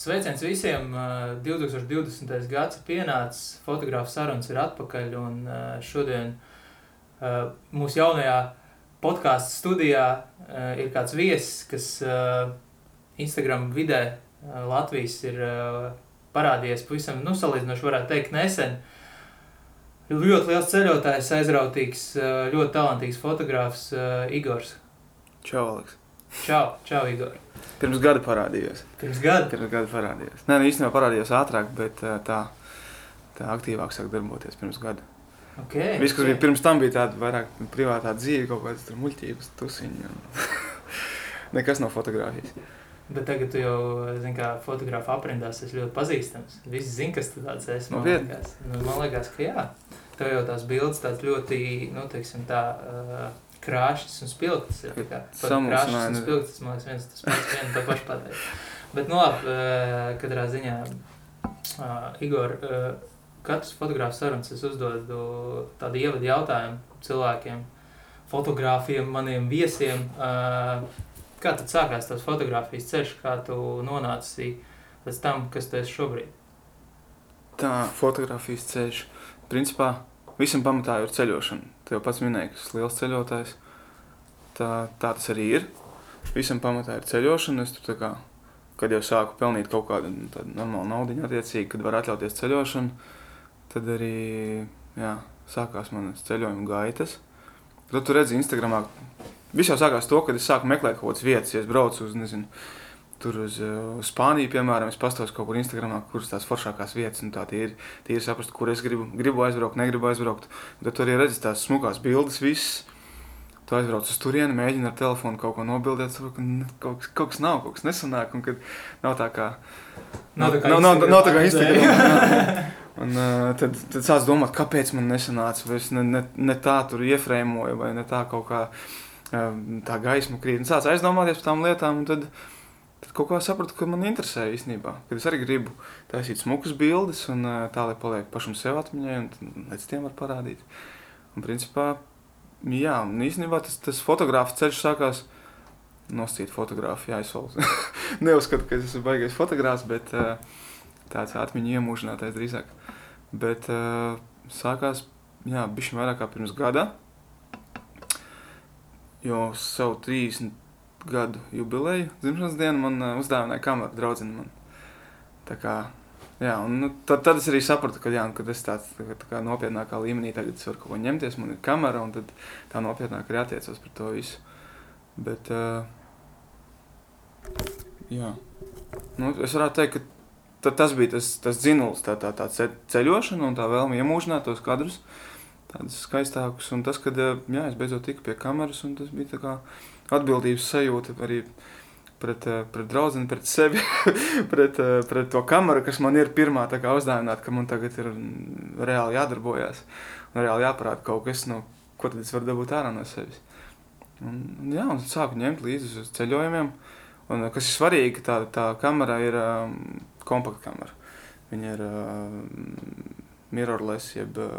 Sveiciens visiem! 2020. gads ir pienācis, fotogrāfs sarunas ir atpakaļ, un šodien mūsu jaunajā podkāstu studijā ir kāds viesis, kas Instagram vidē Latvijas ir parādījies pavisam, nu, salīdzinoši varētu teikt, nesen. Ļoti liels ceļotājs, aizrautīgs, ļoti talantīgs fotogrāfs Igors. Čau, Aleks! Čau, čau, Igor! Pirms gada parādījos. Pirms gada? Pirms gada parādījos. Nē, nu, īstenībā parādījos ātrāk, bet tā, tā aktīvāk sāk darboties pirms gada. Okay, Viss, kas okay. bija pirms tam, bija tāda vairāk privātā dzīve, kaut kādas muļķības, tusiņi. Nekas nav fotografijas. Bet tagad tu jau, zini, kā fotogrāfa aprindās, esi ļoti pazīstams. Visi zina, kas tu tāds esi. Man, Nopietni? liekas, nu, man liekas, ka jā. Tev jau tās bildes tāds ļoti, nu, teiksim, tā uh, krāšņas un spilgtas. ir, kā. Krāšņas un ne? spilgtas, man liekas, viens tas pats, viena to pašu pateikt. Bet, nu, labi, uh, katrā ziņā, uh, Igor, uh, katrs fotogrāfs sarunas es uzdodu tādu ievadu jautājumu cilvēkiem, fotogrāfiem, maniem viesiem. Uh, kā tad sākās tavs fotografijas ceļš, kā tu nonāci līdz tam, kas tu esi šobrīd? Tā fotografijas ceļš. Principā visam pamatā ir ceļošana. Te jau pats minēji, ka esmu liels ceļotājs. Tā, tā tas arī ir. Visam pamatā ir ceļošana. Es tur kā, kad jau sāku pelnīt kaut kādu nu, normālu naudu, attiecīgi, kad var atļauties ceļošanu, tad arī jā, sākās manas ceļojuma gaitas. Tad tu redzi Instagramā, viss jau sākās to, kad es sāku meklēt kaut kādas vietas, ja es braucu uz, nezinu, tur uz uh, Spāniju, piemēram, es pastos kaut kur Instagramā, kuras tās foršākās vietas, un tā ir, tie ir saprast, kur es gribu, gribu aizbraukt, negribu aizbraukt. Tad tu arī redzi tās smukās bildes, visas. Tu aizbrauc uz turieni, mēģini ar telefonu kaut ko nobildēt, saproti, ka kaut, kas- kaut kas nav, kaut kas nesanāk, un kad nav tā kā... Nav tā kā nav, nav, nav tā kā Instagram. Un uh, tad, tad sāc domāt, kāpēc man nesanāca, vai es ne, ne, ne tā tur iefrēmoju, vai ne tā kaut kā uh, tā gaisma krīt. Un sāc aizdomāties par tām lietām, un tad, tad kaut kā sapratu, ka man interesē īstenībā. Kad es arī gribu taisīt smukas bildes, un tā, lai paliek pašam sev atmiņai, un līdz tiem var parādīt. Un principā, jā, un īstenībā tas, tas fotogrāfa ceļš sākās noscīt fotogrāfu, jā, es vēl neuzskatu, ka es esmu baigais fotogrāfs, bet tāds atmiņu iemūžinātais drīzāk. Bet sākās, jā, bišķi vairāk kā pirms gada, jo savu 30 gadu jubileju dzimšanas dienu man uh, uzdāvināja kameru draudzene man. Tā kā, jā, un nu, tad, tad es arī sapratu, ka, jā, kad es tāds tā, kā- tā kā nopietnākā līmenī tagad varu kaut ko ņemties, man ir kamera, un tad tā nopietnāk arī attiecos par to visu. Bet, uh, jā, nu, es varētu teikt, ka tad tas bija tas, tas dzinulis, tā, tā, tā ce- ceļošana un tā vēlme iemūžināt tos kadrus, tādus skaistākus. Un tas, kad eh, jā, es beidzot tiku pie kameras, un tas bija tā kā atbildības sajūta arī pret, eh, pret draugu, pret sevi, pret, eh, pret to kameru, kas man ir pirmā uzdāvināta, ka man tagad ir reāli jādarbojas reāli jāparāda kaut kas, no ko tad es varu dabūt ārā no sevis. Un, un jā, un sāku ņemt līdzi uz ceļojumiem. Un, eh, kas ir svarīgi, tā, tā kamera ir um, kompakta kamera. Viņa ir uh, mirrorless, jeb uh,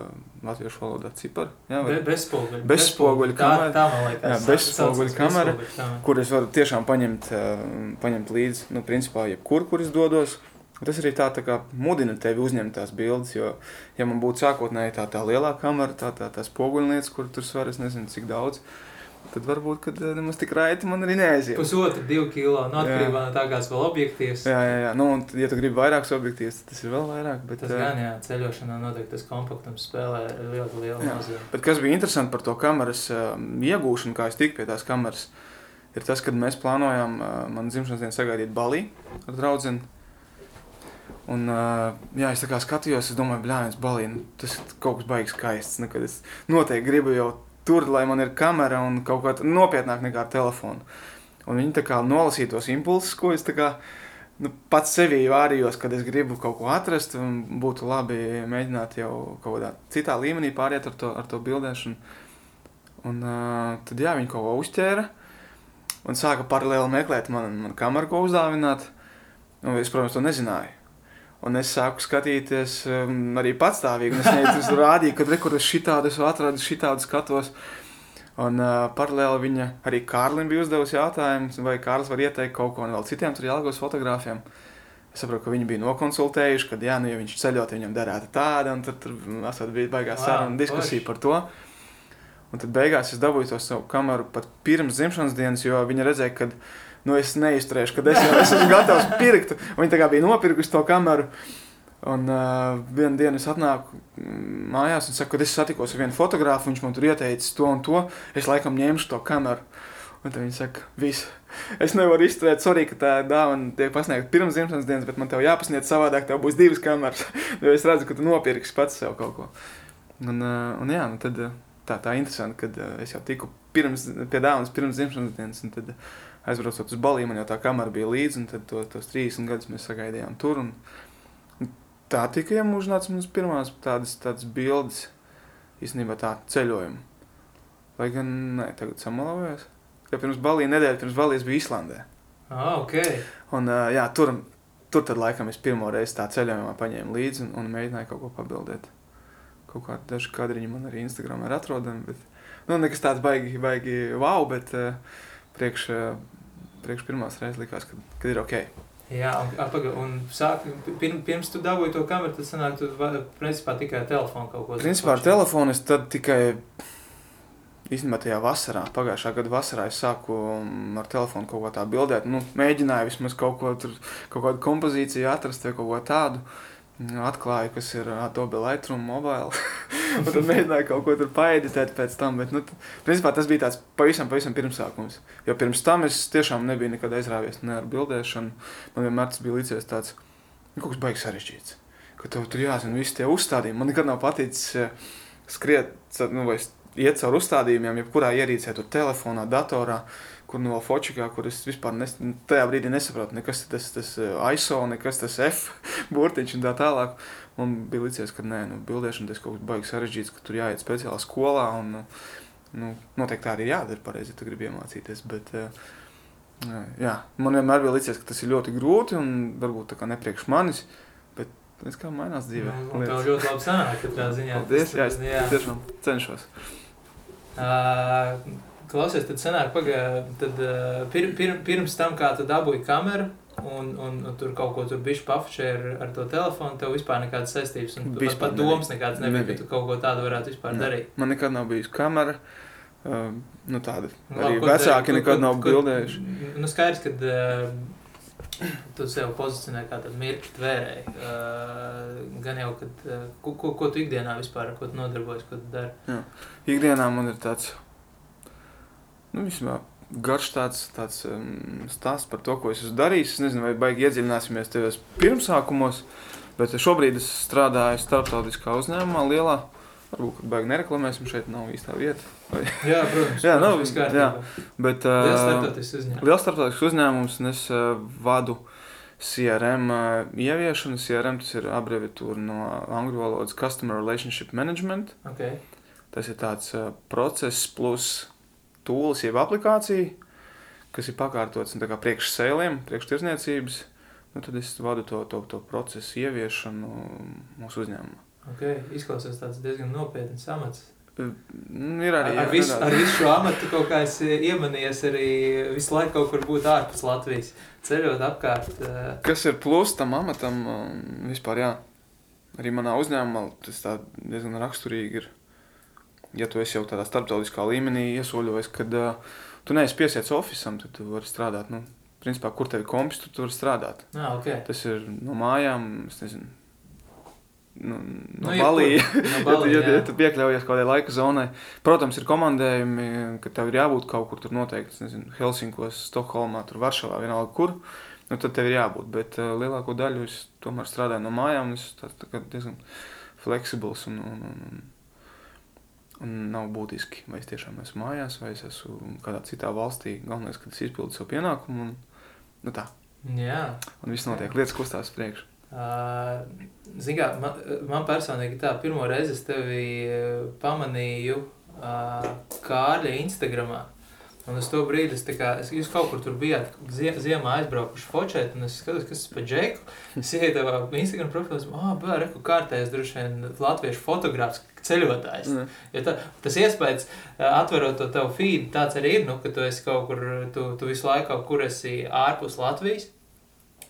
latviešu valodā cipari. Jā, vai- Be, bezspoguļu. Bezspoguļu tā, kamera. tā man liekas. Jā, bezspoguļu kamera. bezspoguļu kur es varu tiešām paņemt, uh, paņemt līdzi, nu, principā, jebkur, kur es dodos. Tas arī tā, tā kā mudina tevi uzņemt tās bildes, jo, ja man būtu sākotnēji tā, tā lielā kamera, tā, tā, tā spoguļnieca, kur tur svar, es nezinu, cik daudz, tad varbūt, eh, nemaz tik raiti man arī neaiziet. Pusotru, divu kilo, no Jā. atkarībā no tā, kāds vēl objektīvs. Jā, jā, jā. Nu, un, ja tu gribi vairākus objektīvus, tad tas ir vēl vairāk. Bet, Tas eh, gan, jā, ceļošanā noteikti tas kompaktums spēlē ļoti lielu nozīmi. Bet kas bija interesanti par to kameras uh, iegūšanu, kā es tiku pie tās kameras, ir tas, kad mēs plānojām manu dzimšanas dienu sagaidīt Balī ar draugu. Un, uh, jā, es tā kā skatījos, es domāju, blēņas, balī, nu, tas ir kaut kas baigs skaists. Nu, kad es noteikti gribu jau tur, lai man ir kamera un kaut kā nopietnāk nekā ar telefonu. Un viņi tā kā nolasīja tos impulsus, ko es tā kā nu, pats sevī vārījos, kad es gribu kaut ko atrast, un būtu labi mēģināt jau kaut kādā citā līmenī pāriet ar to, ar to bildēšanu. Un uh, tad jā, viņi kaut ko uzķēra un sāka paralēli meklēt man, man kameru, ko uzdāvināt. Un es, protams, to nezināju. Un es sāku skatīties um, arī patstāvīgi. Es tur rādīju, ka rekur es šitādu esmu atradis, šitādu skatos. Un uh, paralēli viņa arī Kārlim bija uzdevusi jautājumu, vai Kārlis var ieteikt kaut ko vēl citiem tur jālgos fotogrāfiem. Es saprotu, ka viņi bija nokonsultējuši, ka, jā, nu, ja viņš ceļot, viņam derētu tāda, un tad tur esat bija baigās Wow, saruna diskusija par to. Un tad beigās es dabūju to savu kameru pat pirms dzimšanas dienas, jo viņi redzēja, ka nu, es neizturēšu, kad es jau es esmu gatavs pirkt. Viņi tā kā bija nopirkuši to kameru. Un uh, vienā dienā es atnāku mm, mājās un saku, ka es satikos ar vienu fotografu. Viņš man tur ieteica to un to. Es laikam ņemšu to kameru. Un tad viņi saka, viss. Es nevaru izturēt, sorry, ka tā dāvana tiek pasniegta pirms dzimšanas dienas, bet man te jāpasniedz savādāk. Tev būs divas kameras. jo es redzu, ka tu nopirksi pats sev kaut ko. Un, uh, un jā, nu tad, uh, tā, tā interesanti, kad uh, es jau tiku pirms, pie dāvanas pirms dzimšanas dienas. Un tad uh, aizbraucot uz Baliju, man jau tā kamera bija līdzi. Un tad to, tos 30 gadus mēs sagaidījām tur. Un, tā tika iemūžināts mums pirmās tādas, tādas bildes, īstenībā tā ceļojuma. Lai gan, nē, tagad samalavējos. Ja pirms Balijas nedēļas, pirms Balijas bija Islandē. Ah, ok. Un, uh, jā, tur, tur tad laikam es pirmo reizi tā ceļojumā paņēmu līdzi un, un mēģināju kaut ko pabildēt. Kaut kādi daži kadriņi man arī Instagram ir atrodami, bet, nu, nekas tāds baigi, baigi wow, bet uh, priekš, uh, priekš pirmās reizes likās, ka, ka ir ok. Jā, un, apaga, un sāk, pirm, pirms tu dabūji to kameru, tad sanāk, tu principā tikai telefonu kaut ko Principā ar telefonu es tad tikai īstenībā tajā vasarā, pagājušā gada vasarā, es sāku um, ar telefonu kaut ko tādu bildēt. Nu, mēģināju vismaz kaut ko tur, kaut kādu kompozīciju atrast vai kaut ko tādu. Nu, Atklāju, kas ir Adobe Lightroom mobile. un tad mēģināju kaut ko tur paeditēt pēc tam. Bet, nu, principā tas bija tāds pavisam, pavisam pirmsākums. Jo pirms tam es tiešām nebiju nekad aizrāvies ne ar bildēšanu. Man vienmēr tas bija līdzies tāds, nu, kaut kas baigs sarežģīts. Ka tev tur jāzina visi tie uzstādījumi. Man nekad nav paticis eh, skriet, nu, vai iet caur uzstādījumiem, jebkurā ierīcē, tur telefonā, datorā, kur no fočikā, kur es vispār nes, tajā brīdī nesaprotu, nekas tas, tas eh, ISO, nekas tas F burtiņš un tā tālāk. Man bija licies, ka nē, nu, bildēšana tas kaut kas baigs sarežģīts, ka tur jāiet speciālā skolā un, nu, noteikti tā arī jādara pareizi, ja tu gribi iemācīties, bet, eh, jā, man vienmēr bija licies, ka tas ir ļoti grūti un varbūt tā kā nepriekš manis, bet es kā mainās dzīvē. Un tev ļoti labi sanāk, katrā ziņā. Paldies, jā, es jā. tiešām cenšos. Uh, klausies, tad sanāk, pagā, tad uh, pir, pir, pirms tam, kā tu dabūji kameru, un, un, un tur kaut ko tur bišķi pafučē ar, ar to telefonu, tev vispār nekādas saistības, un pat, Vispār pat domas nekādas nebija, Nebija. ka tu kaut ko tādu varētu vispār Jā. darīt. Man nekad nav bijusi kamera. Uh, nu, tāda Nu, arī ko vecāki te- nekad ko- nav bildējuši. Nu, skaidrs, ka uh, tu sev pozicionē kā tādu mirkli tvērēji. Uh, gan jau, kad, uh, ko, ko, ko tu ikdienā vispār, ko tu nodarbojies, ko tu dari. Ikdienā man ir tāds, nu, vismaz garš tāds, tāds um, stāsts par to, ko es esmu darījis. Es nezinu, vai baigi iedziļināsimies tajos pirmsākumos, bet šobrīd es strādāju starptautiskā uzņēmumā, lielā. Varbūt, ka baigi nereklamēsim, šeit nav īstā vieta. Vai, Jā, protams. Jā, nu, viss kārtībā. bet, Liels uh, starptautisks uzņēmums. Liels starptautisks uzņēmums, un es uh, vadu CRM uh, ieviešanu. CRM tas ir abreviatūra no angļu valodas Customer Relationship Management. Okay. Tas ir tāds uh, process plus tools, jeb aplikācija, kas ir pakārtots nu, priekš sēliem, priekš tirzniecības. Nu, tad es vadu to, to, to procesu ieviešanu mūsu uzņēmumā. Okay. Izklausās tāds diezgan nopietns amats. Nu, ir Ar, arī ar, visu, ar visu šo amatu kaut kā es iemanies arī visu laiku kaut kur būt ārpus Latvijas, ceļot apkārt. Kas ir plus tam amatam vispār? Jā. Arī manā uzņēmumā tas tā diezgan raksturīgi ir. Ja tu esi jau tādā starptautiskā līmenī iesoļojis, kad uh, tu neesi piesiets oficiālam, tad tu vari strādāt. Nu, principā, kur tev ir kompis, tu tur strādāt. ah, okay. Tas ir no mājām, es nezinu, nu, no Nu, Balijas. No Ja, tu- ja, jā. tu piekļaujies kaut kādai laika zonai, protams, ir komandējumi, ka tev ir jābūt kaut kur tur noteikti, es nezinu, Helsinkos, Stokholmā, tur Varšavā, vienalga kur. Nu, tad tev ir jābūt. Bet uh, lielāko daļu es tomēr strādāju no mājām. Es tā, tā diezgan fleksibls un, un, un, un, un nav būtiski, vai es tiešām esmu mājās, vai es esmu kādā citā valstī. Galvenais, ka es izpildu savu pienākumu. Un, nu tā, Jā. un viss notiek, lietas kustās uz priekšu. Uh, kā man, man personīgi tā pirmo reizi es tevi uh, pamanīju uh, Kārļa Instagramā. Un uz to brīdi es, kā, es jūs kaut kur tur bijāt, zie, ziemā aizbraukuši fočēt, un es skatos, kas tas pa džeku. Es ieju tavā Instagram profilā, ah, bā, reku kārtējas droši vien latviešu fotogrāfs, ceļotājs. Mm. Ja tā, tas iespējas, ā, atverot to tavu feed, tāds arī ir, nu, ka tu esi kaut kur, tu, tu visu laiku kaut kur esi ārpus Latvijas.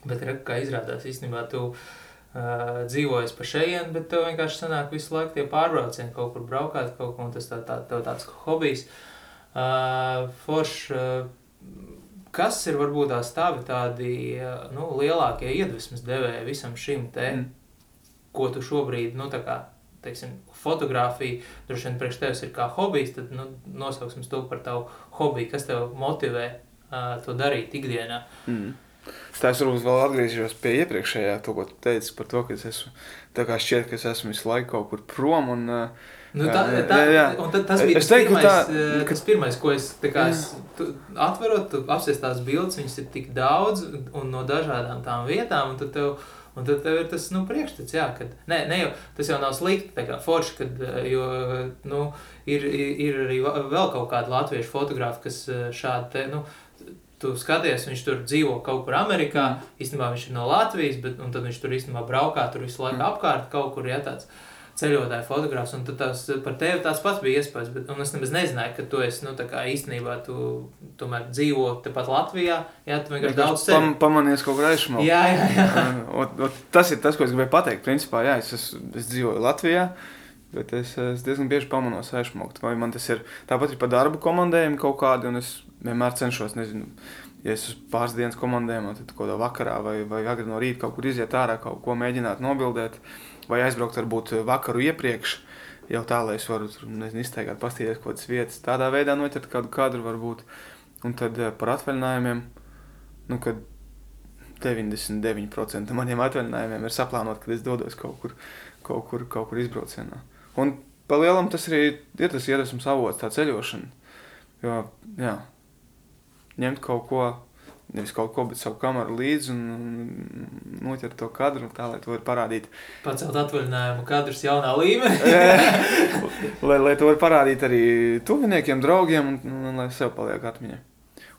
Bet, re, kā izrādās, īstenībā tu uh, dzīvojies pa šejienu, bet tev vienkārši sanāk visu laiku tie pārbraucieni, kaut kur braukāt, kaut ko, un tas tā, tā, tev tāds hobijs. Uh, forš, uh, kas ir varbūt tās tavi tādi nu, lielākie iedvesmas devēji visam šim te, mm. ko tu šobrīd, nu, tā kā, teiksim, fotografija, droši vien priekš tevis ir kā hobijs, tad, nu, nosauksim to par tavu hobiju, kas tev motivē uh, to darīt ikdienā. Mm. Tā es varbūt vēl atgriezīšos pie iepriekšējā, to, ko tu teici par to, ka es esmu, tā kā šķiet, ka es esmu visu laiku kaut kur prom un uh, Nu, tā, tā, jā, jā. Un tad, tas bija es teiktu, pirmais, tā, ka... tas pirmais, ko es, kā, es atveru, tu apsies tās bildes, viņas ir tik daudz un no dažādām tām vietām, un tad tev, un tad tev ir tas, nu, priekšstats, jā, kad, ne, ne jau, tas jau nav slikti, tā kā forši, kad, jo, nu, ir, ir arī vēl kaut kādi latviešu fotografi, kas šādi te, nu, tu skaties, viņš tur dzīvo kaut kur Amerikā, mm. īstenībā viņš ir no Latvijas, bet tad viņš tur īstenībā braukā tur visu laiku mm. apkārt kaut kur, ja tāds ceļotāju fotogrāfs, un tas par tevi tāds pats bija iespējas, bet un es nemaz nezināju, ka tu esi, nu, tā kā īstenībā tu tomēr dzīvo tepat Latvijā, jā, tu vienkārši daudz ceļo. Pam, pamanies kaut kur aizšmau. Jā, jā, jā. un, un, tas ir tas, ko es gribēju pateikt, principā, jā, es, es, es dzīvoju Latvijā, bet es, es diezgan bieži pamanos aizšmaukt, vai man tas ir, tāpat ir pa darbu komandējumi kaut kādi, un es vienmēr cenšos, nezinu, ja es esmu pāris dienas komandējumā, tad kaut kādā vakarā vai, vai agri no rīta kaut kur iziet ārā, kaut ko mēģināt nobildēt, vai aizbraukt varbūt vakaru iepriekš, jau tā, lai es varu nezinu, iztaigāt, pastīties kaut kādas vietas, tādā veidā noķert kādu kadru varbūt. Un tad eh, par atvaļinājumiem, nu, kad 99% maniem atvaļinājumiem ir saplānot, kad es dodos kaut kur, kaut kur, kaut kur izbraucienā. Un pa lielam tas arī ir tas iedvesmas avots, tā ceļošana. Jo, jā, ņemt kaut ko, nevis kaut ko, bet savu kameru līdzi un noķert to kadru, tā lai to var parādīt. Pacelt atvaļinājumu kadrus jaunā līmenī. lai, lai to var parādīt arī tuviniekiem, draugiem un, un, un lai sev paliek atmiņā.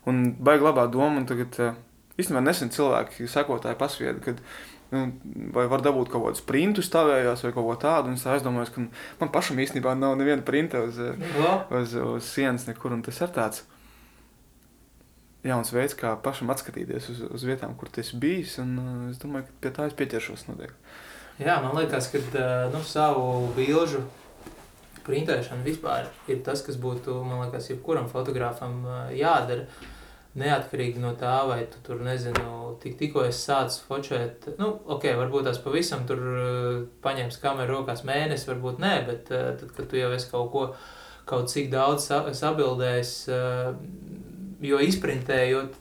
Un baigi labā doma, un tagad eh, īstenībā nesen cilvēki, sekotāji pasvieda, kad nu, vai var dabūt kaut kādus printus stāvējās vai kaut ko tādu. Un es aizdomājos, ka man pašam īstenībā nav neviena printa uz, uz, uz sienas nekur, un tas ir tāds jauns veids, kā pašam atskatīties uz, uz vietām, kur tas bijis. Un, uh, es domāju, ka pie tā es pieķeršos noteikti. Jā, man liekas, ka uh, nu, savu bilžu printēšana vispār ir tas, kas būtu, man liekas, jebkuram fotogrāfam uh, jādara. Neatkarīgi no tā, vai tu tur, nezinu, tik, tikko es sācu fočēt, nu, ok, varbūt tās pavisam tur paņems kameru rokās mēnesi, varbūt nē, bet tad, kad tu jau esi kaut ko, kaut cik daudz sabildējis, jo izprintējot,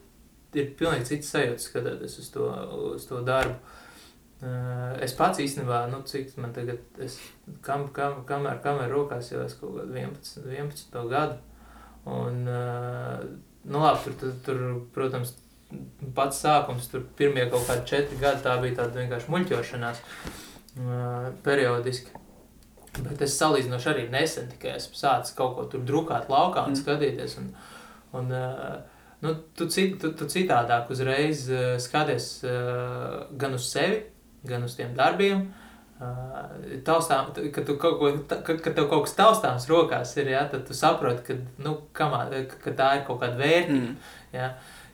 ir pilnīgi cits sajūta skatoties uz to, uz to darbu. Uh, es pats īstenībā, nu, cik man tagad, es kam, kam, kamēr, kamēr rokās jau es kaut kādu 11, 11 gadu, un, uh, nu, labi, tur, tur, tur, protams, pats sākums, tur pirmie kaut kādi četri gadi, tā bija tāda vienkārši muļķošanās uh, periodiski. Bet es salīdzinoši arī nesen tikai esmu sācis kaut ko tur drukāt laukā un mm. skatīties, un, uh, Un, uh, nu, tu, tu, tu citādāk uzreiz uh, skaties uh, gan uz sevi, gan uz tiem darbiem. Taustām, kad, tu kaut ko, ka, kad tev kaut kas taustāms rokās ir, ja, tad tu saproti, ka, nu, kamā, ka tā ir kaut kāda vērtība. Mm. Ja.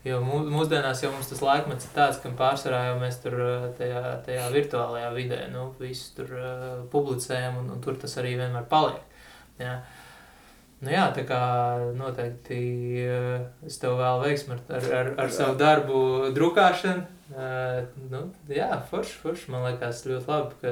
Jo mūsdienās jau mums tas laikmets ir tāds, ka pārsvarā jau mēs tur tajā, tajā virtuālajā vidē nu, visu tur uh, publicējam, un, un tur tas arī vienmēr paliek. Ja. Uh, Nu jā, tā kā noteikti eh, es tev vēlu veiksmi ar, ar, ar, ar savu darbu drukāšanu. Uh, nu, jā, forši, forši. Man liekas, ļoti labi, ka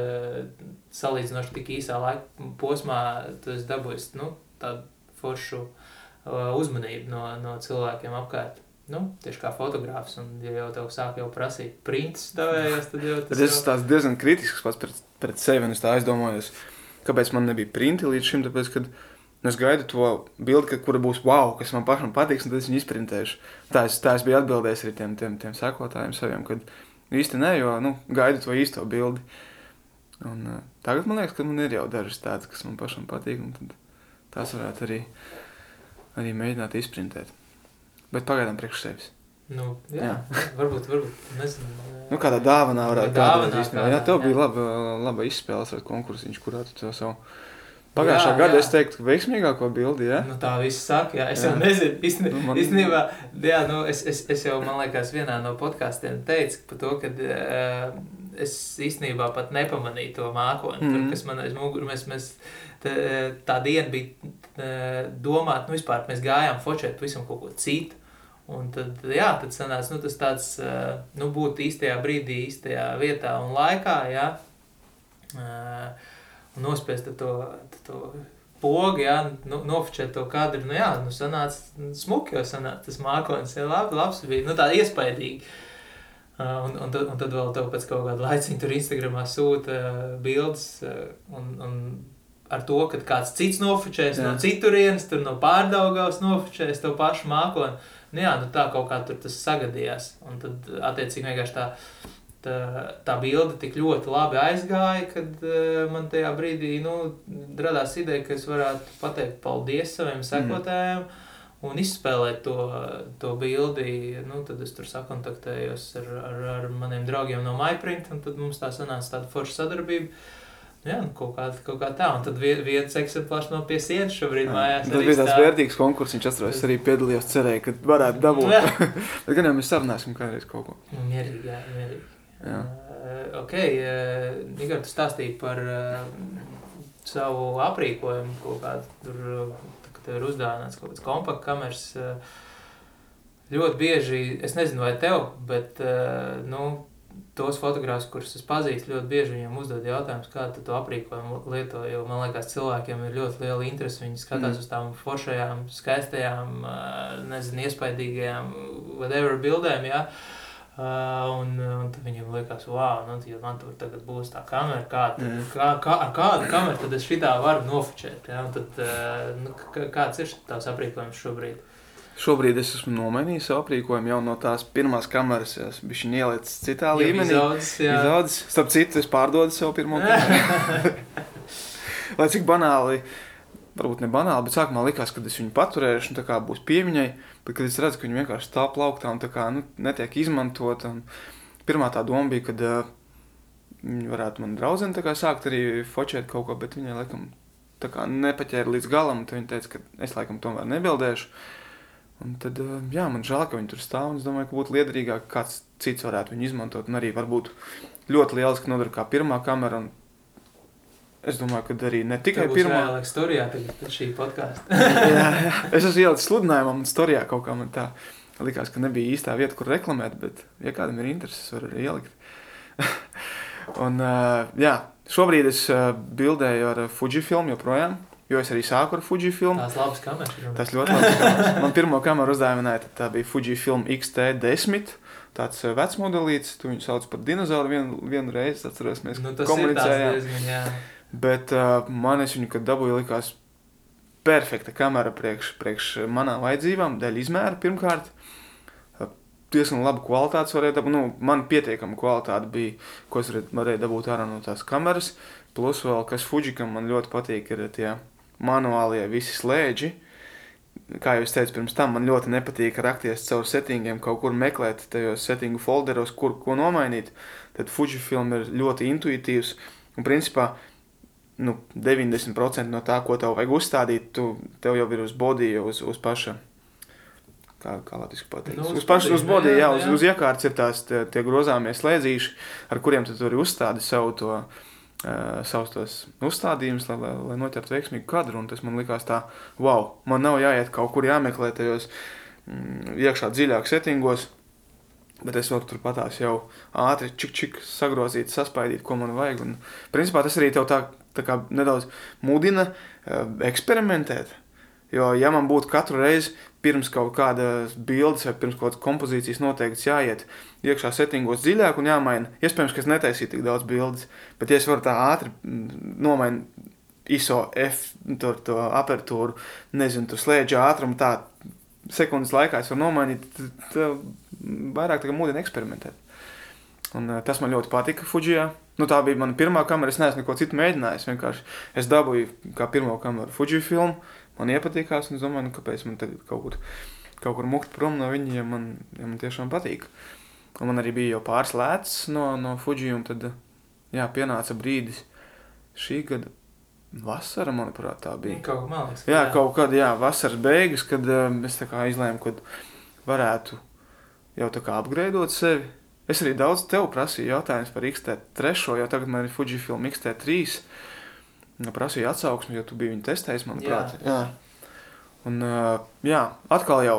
salīdzinoši tik īsā laika posmā tu esi dabūjis nu, tādu foršu uh, uzmanību no, no cilvēkiem apkārt. Nu, tieši kā fotogrāfs, un ja jau tev sāk jau prasīt prints stāvējos, tad jau tas. Es esmu diezgan kritisks pats pret, pret sevi, un es tā aizdomājos, kāpēc man nebija printi līdz šim, tāpēc, kad Un es gaidu to bildi, kura būs wow, kas man pašam patiks, un tad es viņu izprintēšu. Tā es, tā es biju atbildējis arī tiem, tiem, tiem sekotājiem saviem, kad īsti ne, jo nu, gaidu to īsto bildi. Un, uh, tagad man liekas, ka man ir jau dažas tādas, kas man pašam patīk, un tad tās varētu arī, arī mēģināt izprintēt. Bet pagaidām priekš sevis. Nu, jā, jā. varbūt, varbūt, nezinu. Nu, kādā dāvanā varētu būt. Jā, tev bija laba, laba izspēles ar konkursiņš, kurā tu to savu Pagājušā Jā, gada jā. es teiktu, ka veiksmīgāko bildi, ja? Nu, tā viss saka, jā. Es Jā. jau nezinu, īstenībā, Nu, nu, man- īstenībā jā, nu, es, es, es jau, man liekas, vienā no podkāstiem teicu par to, ka uh, es īstenībā pat nepamanīju to mākoni, mm. tur, Mhm. kas man aiz muguras, mēs, mēs tā, tā diena bija uh, domāta, nu, vispār mēs gājām fočēt pavisam kaut ko citu. Un tad, jā, tad sanāca, nu, tas tāds, uh, nu, būt īstajā brīdī, īstajā vietā un laikā, jā. Uh, un nospiest to, to pogu, jā, nu, nofočēt to kadru. Nu, jā, nu, sanāca smuki, jo sanāca tas mākonis, jā, labi, labs bija, nu, tā iespaidīgi. Uh, un, un, tad, un tad vēl tev pēc kaut kāda laiciņa tur Instagramā sūta uh, bildes uh, un, un ar to, ka kāds cits nofočēs Jā. no citurienes, tur no pārdaugavas nofočēs to pašu mākoni. Nu, jā, nu, tā kaut kā tur tas sagadījās. Un tad, attiecīgi, vienkārši tā, tā, tā bilde tik ļoti labi aizgāja, kad uh, man tajā brīdī nu, radās ideja, ka es varētu pateikt paldies saviem sekotājiem. Un izspēlēt to, to bildi, nu, tad es tur sakontaktējos ar, ar, ar maniem draugiem no MyPrint, un tad mums tā sanāca tāda forša sadarbība. Nu, jā, nu, kaut kā, kaut kā tā, un tad vie- viens eksemplārs no pie sienas šobrīd mājās. Tas bija tāds stāv. vērtīgs konkurss, viņš atceros, arī piedalījos, cerēju, ka varētu dabūt. Bet gan jau mēs sarunāsim kādreiz kaut ko. Mierīgi, jā, mierīgi. Jā. Uh, ok, uh, Igor, tu stāstīji par uh, savu aprīkojumu, kaut kādu tur, tev ir uzdāvināts kaut kāds kompakts kameras. Ļoti bieži, es nezinu, vai tev, bet, nu, tos fotogrāfus, kurus es pazīstu, ļoti bieži viņiem uzdod jautājumus, kā tu to aprīkojumu lieto. Jo man liekas, cilvēkiem ir ļoti liela interese. Viņi skatās Mm. uz tām foršajām, skaistajām, nezinu, iespaidīgajām, whatever bildēm. Jā. Uh, un, un tad viņiem liekas, wow, nu, ja man tur tagad būs tā kamera, kā, tad, kā, kā, ar kādu kameru tad es šitā varu nofočēt. Ja? Un Tad, uh, nu, kāds ir tavs aprīkojums šobrīd? Šobrīd es esmu nomainījis savu aprīkojumu jau no tās pirmās kameras. Es biju ielicis citā Jau līmenī. izaudzis, jā. Izaudzis. Starp citu, es pārdodu savu pirmo kameru. Lai cik banāli, varbūt ne banāli, bet sākumā likās, ka es viņu paturēšu, un tā kā būs piemiņai. Bet, kad es redzu, ka viņi vienkārši stāv plauktā un tā kā nu, netiek izmantot, un pirmā tā doma bija, ka uh, viņi varētu man draudzeni tā kā sākt arī fočēt kaut ko, bet viņai laikam tā kā nepaķēra līdz galam, tad viņa teica, ka es laikam tomēr nebildēšu. Un tad, uh, jā, man žēl, ka viņi tur stāv, un es domāju, ka būtu liederīgāk, kāds cits varētu viņu izmantot, un arī varbūt ļoti lieliski nodara kā pirmā kamera, un es domāju, ka arī ne tikai pirmā. jāieliek storijā tagad pēc šī podkāsta. jā, jā. Es esmu ielicis sludinājumā, un storijā kaut kā man tā likās, ka nebija īstā vieta, kur reklamēt, bet, ja kādam ir interesi, es varu arī ielikt. un, uh, jā, šobrīd es uh, bildēju ar Fujifilm joprojām, jo es arī sāku ar Fujifilm. Tās labas kameras. Tas ļoti labi. kameras. Man pirmo kameru uzdāvināja, tā bija Fujifilm X-T10. Tāds uh, vecs modelīts, tu viņu sauc par dinozauru vienu, vienu reizi, atceros, mēs Nu, tas ir komunicējām. diezgan, jā. Bet uh, man es viņu, kad dabūju, likās perfekta kamera priekš, priekš manām vajadzībām, dēļ izmēra pirmkārt. Uh, Diezgan laba kvalitāte varēja dabūt. Nu, man pietiekama kvalitāte bija, ko es varēju, dabūt ārā no tās kameras. Plus vēl, kas Fujikam man ļoti patīk, ir tie manuālie visi slēdži. Kā jau es teicu, pirms tam man ļoti nepatīk rakties caur settingiem, kaut kur meklēt tajos settingu folderos, kur ko nomainīt. Tad Fujifilm ir ļoti intuitīvs un principā nu, 90% no tā, ko tev vajag uzstādīt, tu, tev jau ir uz body, uz, uz paša. Kā, kā latviešu pateikt? Nu, uz uz body, uz body, jā, jā, uz, jā. uz iekārtas ir tās tie, tie grozāmie slēdzīši, ar kuriem tu vari uzstādīt savu to, uh, savus tos uzstādījumus, lai, lai, lai noķertu veiksmīgu kadru. Un tas man likās tā, wow, man nav jāiet kaut kur jāmeklē tajos mm, iekšā dziļāk settingos. Bet es varu turpatās jau ātri čik, čik sagrozīt, saspaidīt, ko man vajag. Un, principā tas arī tev tā, nedaudz mudina uh, eksperimentēt. Jo, ja man būtu katru reizi pirms kaut kādas bildes vai pirms kaut kādas kompozīcijas noteikts jāiet iekšā settingos dziļāk un jāmaina, iespējams, ka es netaisītu tik daudz bildes, bet ja es varu tā ātri mm, nomainīt ISO, F, tur, to apertūru, nezinu, tur slēdzu ātrumu, tā sekundes laikā es varu nomainīt, tad vairāk tā kā mudina eksperimentēt. Un, uh, tas man ļoti patika Fujijā. Nu, tā bija mana pirmā kamera. Es neesmu neko citu mēģinājis. Vienkārši es dabūju kā pirmo kameru Fujifilmu. Man iepatikās, un es domāju, nu, kāpēc man tagad kaut kur, kaut kur mukt prom no viņa, ja man, ja man tiešām patīk. Un man arī bija jau pāris lēts no, no Fuji, un tad jā, pienāca brīdis šī gada vasara, manuprāt, tā bija. Kaut kā liekas. ka Jā, kaut kad, jā, vasaras beigas, kad um, es izlēmu, ka varētu jau tā kā apgraidot sevi. Es arī daudz tev prasīju jautājumus par XT3, jo tagad man ir Fujifilm XT3. Nu, Prasīju atsauksmi, jo tu biji viņu testējis, manuprāt. Jā. jā. Un, uh, jā, atkal jau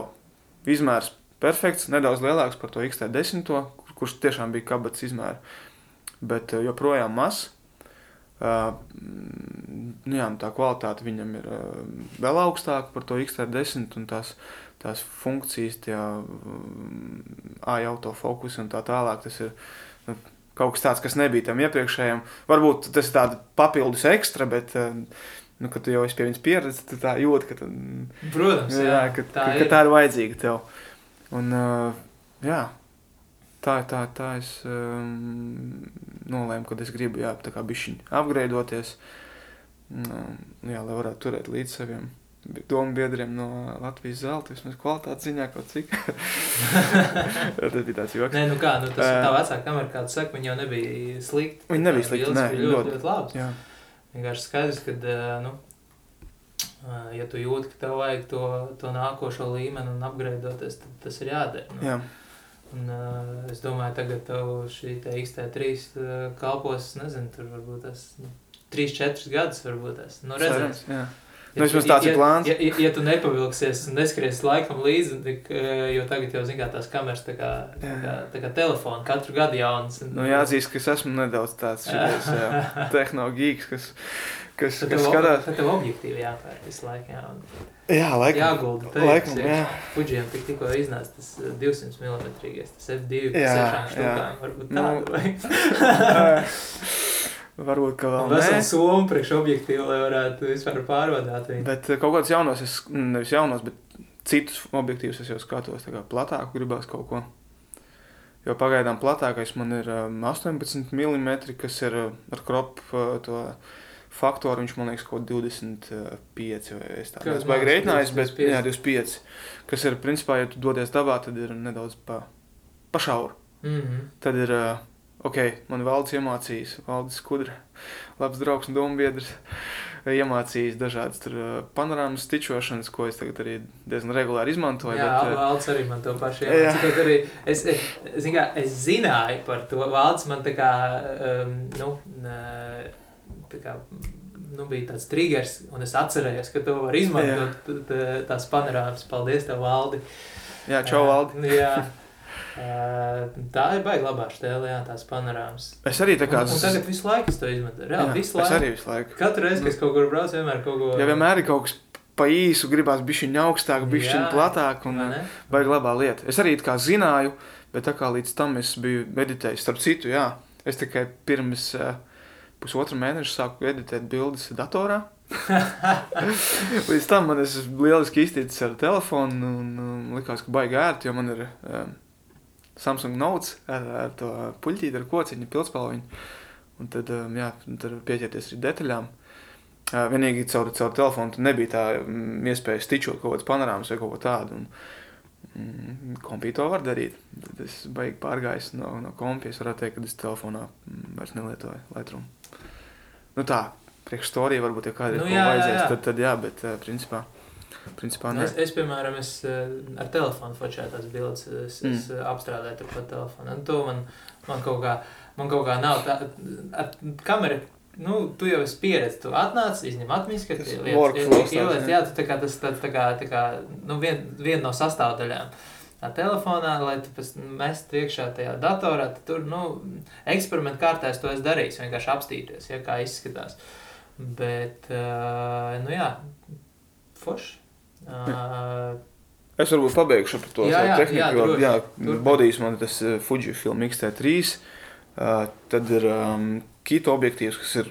izmērs perfekts, nedaudz lielāks par to XT10, kur, kurš tiešām bija kabatas izmēra, bet uh, joprojām mazs. Uh, nu jā, nu tā kvalitāte viņam ir uh, vēl augstāka par to XT10 un tās, tās funkcijas, tie uh, autofokus un tā tālāk. Tas ir nu, kaut kas tāds, kas nebija tam iepriekšējam. Varbūt tas ir tāds papildus ekstra, bet, uh, nu, kad tu jau esi pie viņas pieredzējis, tad tā jūt, ka, tad, Protams, jā, jā, ka, tā ka, ir. ka tā ir vajadzīga tev. Un, uh, jā, tā, tā, tā es um, nolēmu, ka es gribu jā, tā kā bišķiņi apgreidoties, um, jā, lai varētu turēt līdz saviem domu biedriem no Latvijas zelta, vismaz kvalitātes ziņā kaut cik. tas bija tāds joks. Nē, nu kā, nu tas ir tā vecā kamera, kā tu saki, viņa jau nebija slikta. Viņa nebija slikta, nē, bija ļoti, ļoti. ļoti labas. Jā, Vienkārši skaidrs, ka, nu, ja tu jūti, ka tev vajag to, to nākošo līmeni un apgraidoties, tad tas ir jādara. Nu. jā. Un, uh, es domāju, tagad tev šī te XT3 uh, kalpos, nezinu, tur varbūt tas nu, 3-4 gadus varbūt tas. Nu, redzēs. Cerams, jā. Nu, vismaz tāds ja, ir plāns. Ja, ja, ja tu nepavilksies un neskries laikam līdzi, tik, uh, jo tagad jau, zin kā, tās kameras tā kā, tā kā, tā kā telefona, katru gadu jauns. un- Nu, jāatzīst, ka es esmu nedaudz tāds šitais, jā, tehnoloģīgs, kas, kas, Tad kas skatās. tad tev objektīvi jāpērk visu laiku, jā. Un Jā, laikam. jāgulda tajā. Laikam, jā. Fujiem tik tikko iznāca tas uh, 200 mm, tas F2 Jā, sešām jā. štukām, varbūt Nu, tādu vai. Varbūt, ka vēl nē. somu priekš objektīvu, lai varētu vispār pārvadāt viņu. Bet eh, kaut kāds jaunos, es, mm, nevis jaunos, bet citus objektīvus es jau skatos, platāku gribās kaut ko. Jo pagaidām platākais man ir um, 18 mm, kas ir uh, ar kropu to faktoru, viņš man liekas kaut 25 vai es tā Kā neesmu baigi nāc, reiķinājis, bet 25. jā, 25, kas ir principā, ja tu dodies dabā, tad ir nedaudz pa, pa šauru. Mm -hmm. Tad ir, uh, ok, man valdes iemācījis, valdes skudra, labs draugs un dombiedrs, iemācījis dažādas tur uh, panorāmas stičošanas, ko es tagad arī diezgan regulāri izmantoju. Jā, bet, uh, Valds arī man to pašu iemācīja. Arī es, es, kā, es zināju par to. Valds man tā kā, um, nu, tā kā, nu, bija tāds triggers, un es atcerējos, ka to var izmantot tās panorāmas. Paldies tev, Valdi. jā, čau, valdi. Jā. Uh, tā ir baigta labā stēlē, jā, tās panorāmas. Es arī tā kā... Un, un tagad visu laiku es to izmantoju. Jā, jā, visu es laiku. arī visu laiku. Katru reizi, kad es kaut kur braucu, vienmēr kaut ko. Ja vienmēr ir kaut kas pa īsu, gribās bišķiņ augstāk, bišķiņ Jā. platāk un uh, baigi labā lieta. Es arī tā kā zināju, bet tā kā līdz tam es biju editējis, starp citu, jā, es tikai pirms uh, pusotra mēneša sāku editēt bildes datorā. Līdz tam man es lieliski iztīcis ar telefonu un um, likās, ka baigi ērti, jo man ir um, Samsung Notes ar, ar to puļķīti, ar kociņu, pilspalviņu. Un tad, jā, tad pieķerties arī detaļām. Vienīgi caur, caur telefonu nebija tā iespēja stičot kaut kādas panorāmas vai kaut ko tādu. Un, mm, kompī to var darīt. Tad es baigi pārgājis no, no kompijas. Es varētu teikt, ka es telefonā vairs nelietoju Lightroom. Nu tā, priekš storija varbūt, ja kādreiz Nu jā, jā, vajadzēs, jā. tad, tad jā, bet principā, principā Nu, nē. Es, es, piemēram, es eh, ar telefonu fočēju tās bildes, es, mm. es eh, apstrādāju tur pa telefonu. Un to man, man, kaut kā, man kaut kā nav tā, ar kameru. Nu, tu jau esi pieredzējis, tu atnāc, izņem atmiņas, ka Tas workflows tāds, ieliec, jā, tu tā kā tas tā, tā kā, tā kā, nu, vien, viena no sastāvdaļām. Tā telefonā, lai tu pēc tam mestu iekšā tajā datorā, tad tur, nu, eksperimentu kārtā es to esmu darījis, vienkārši apstīties, ja kā izskatās. Bet, uh, nu jā, forši. Uh, Es varbūt pabeigšu par to Jā, jā, tehniku. jā, jā, Turpini. bodījis man tas uh, Fujifilm X-T3. Uh, tad ir um, kita objektīvs, kas ir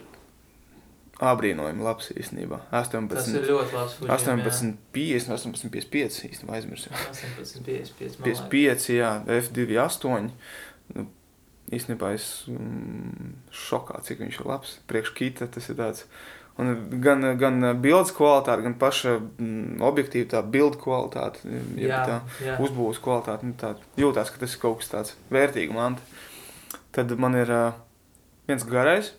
abrīnojami labs īstenībā. tas 18, ir ļoti labs. Fujim, 18, 50, 18, 55 īstenībā aizmirsu. jā. 18, 55. 55, jā, F2.8. Nu, īstenībā es mm, šokā, cik viņš ir labs. Priekš kita tas ir tāds. Un gan, gan bildes kvalitāte, gan paša mm, objektīva tā bildu kvalitāte, jeb Jā, tā jā. uzbūves kvalitāte, nu, tā jūtās, ka tas ir kaut kas tāds vērtīgs man. Tad man ir uh, viens garais,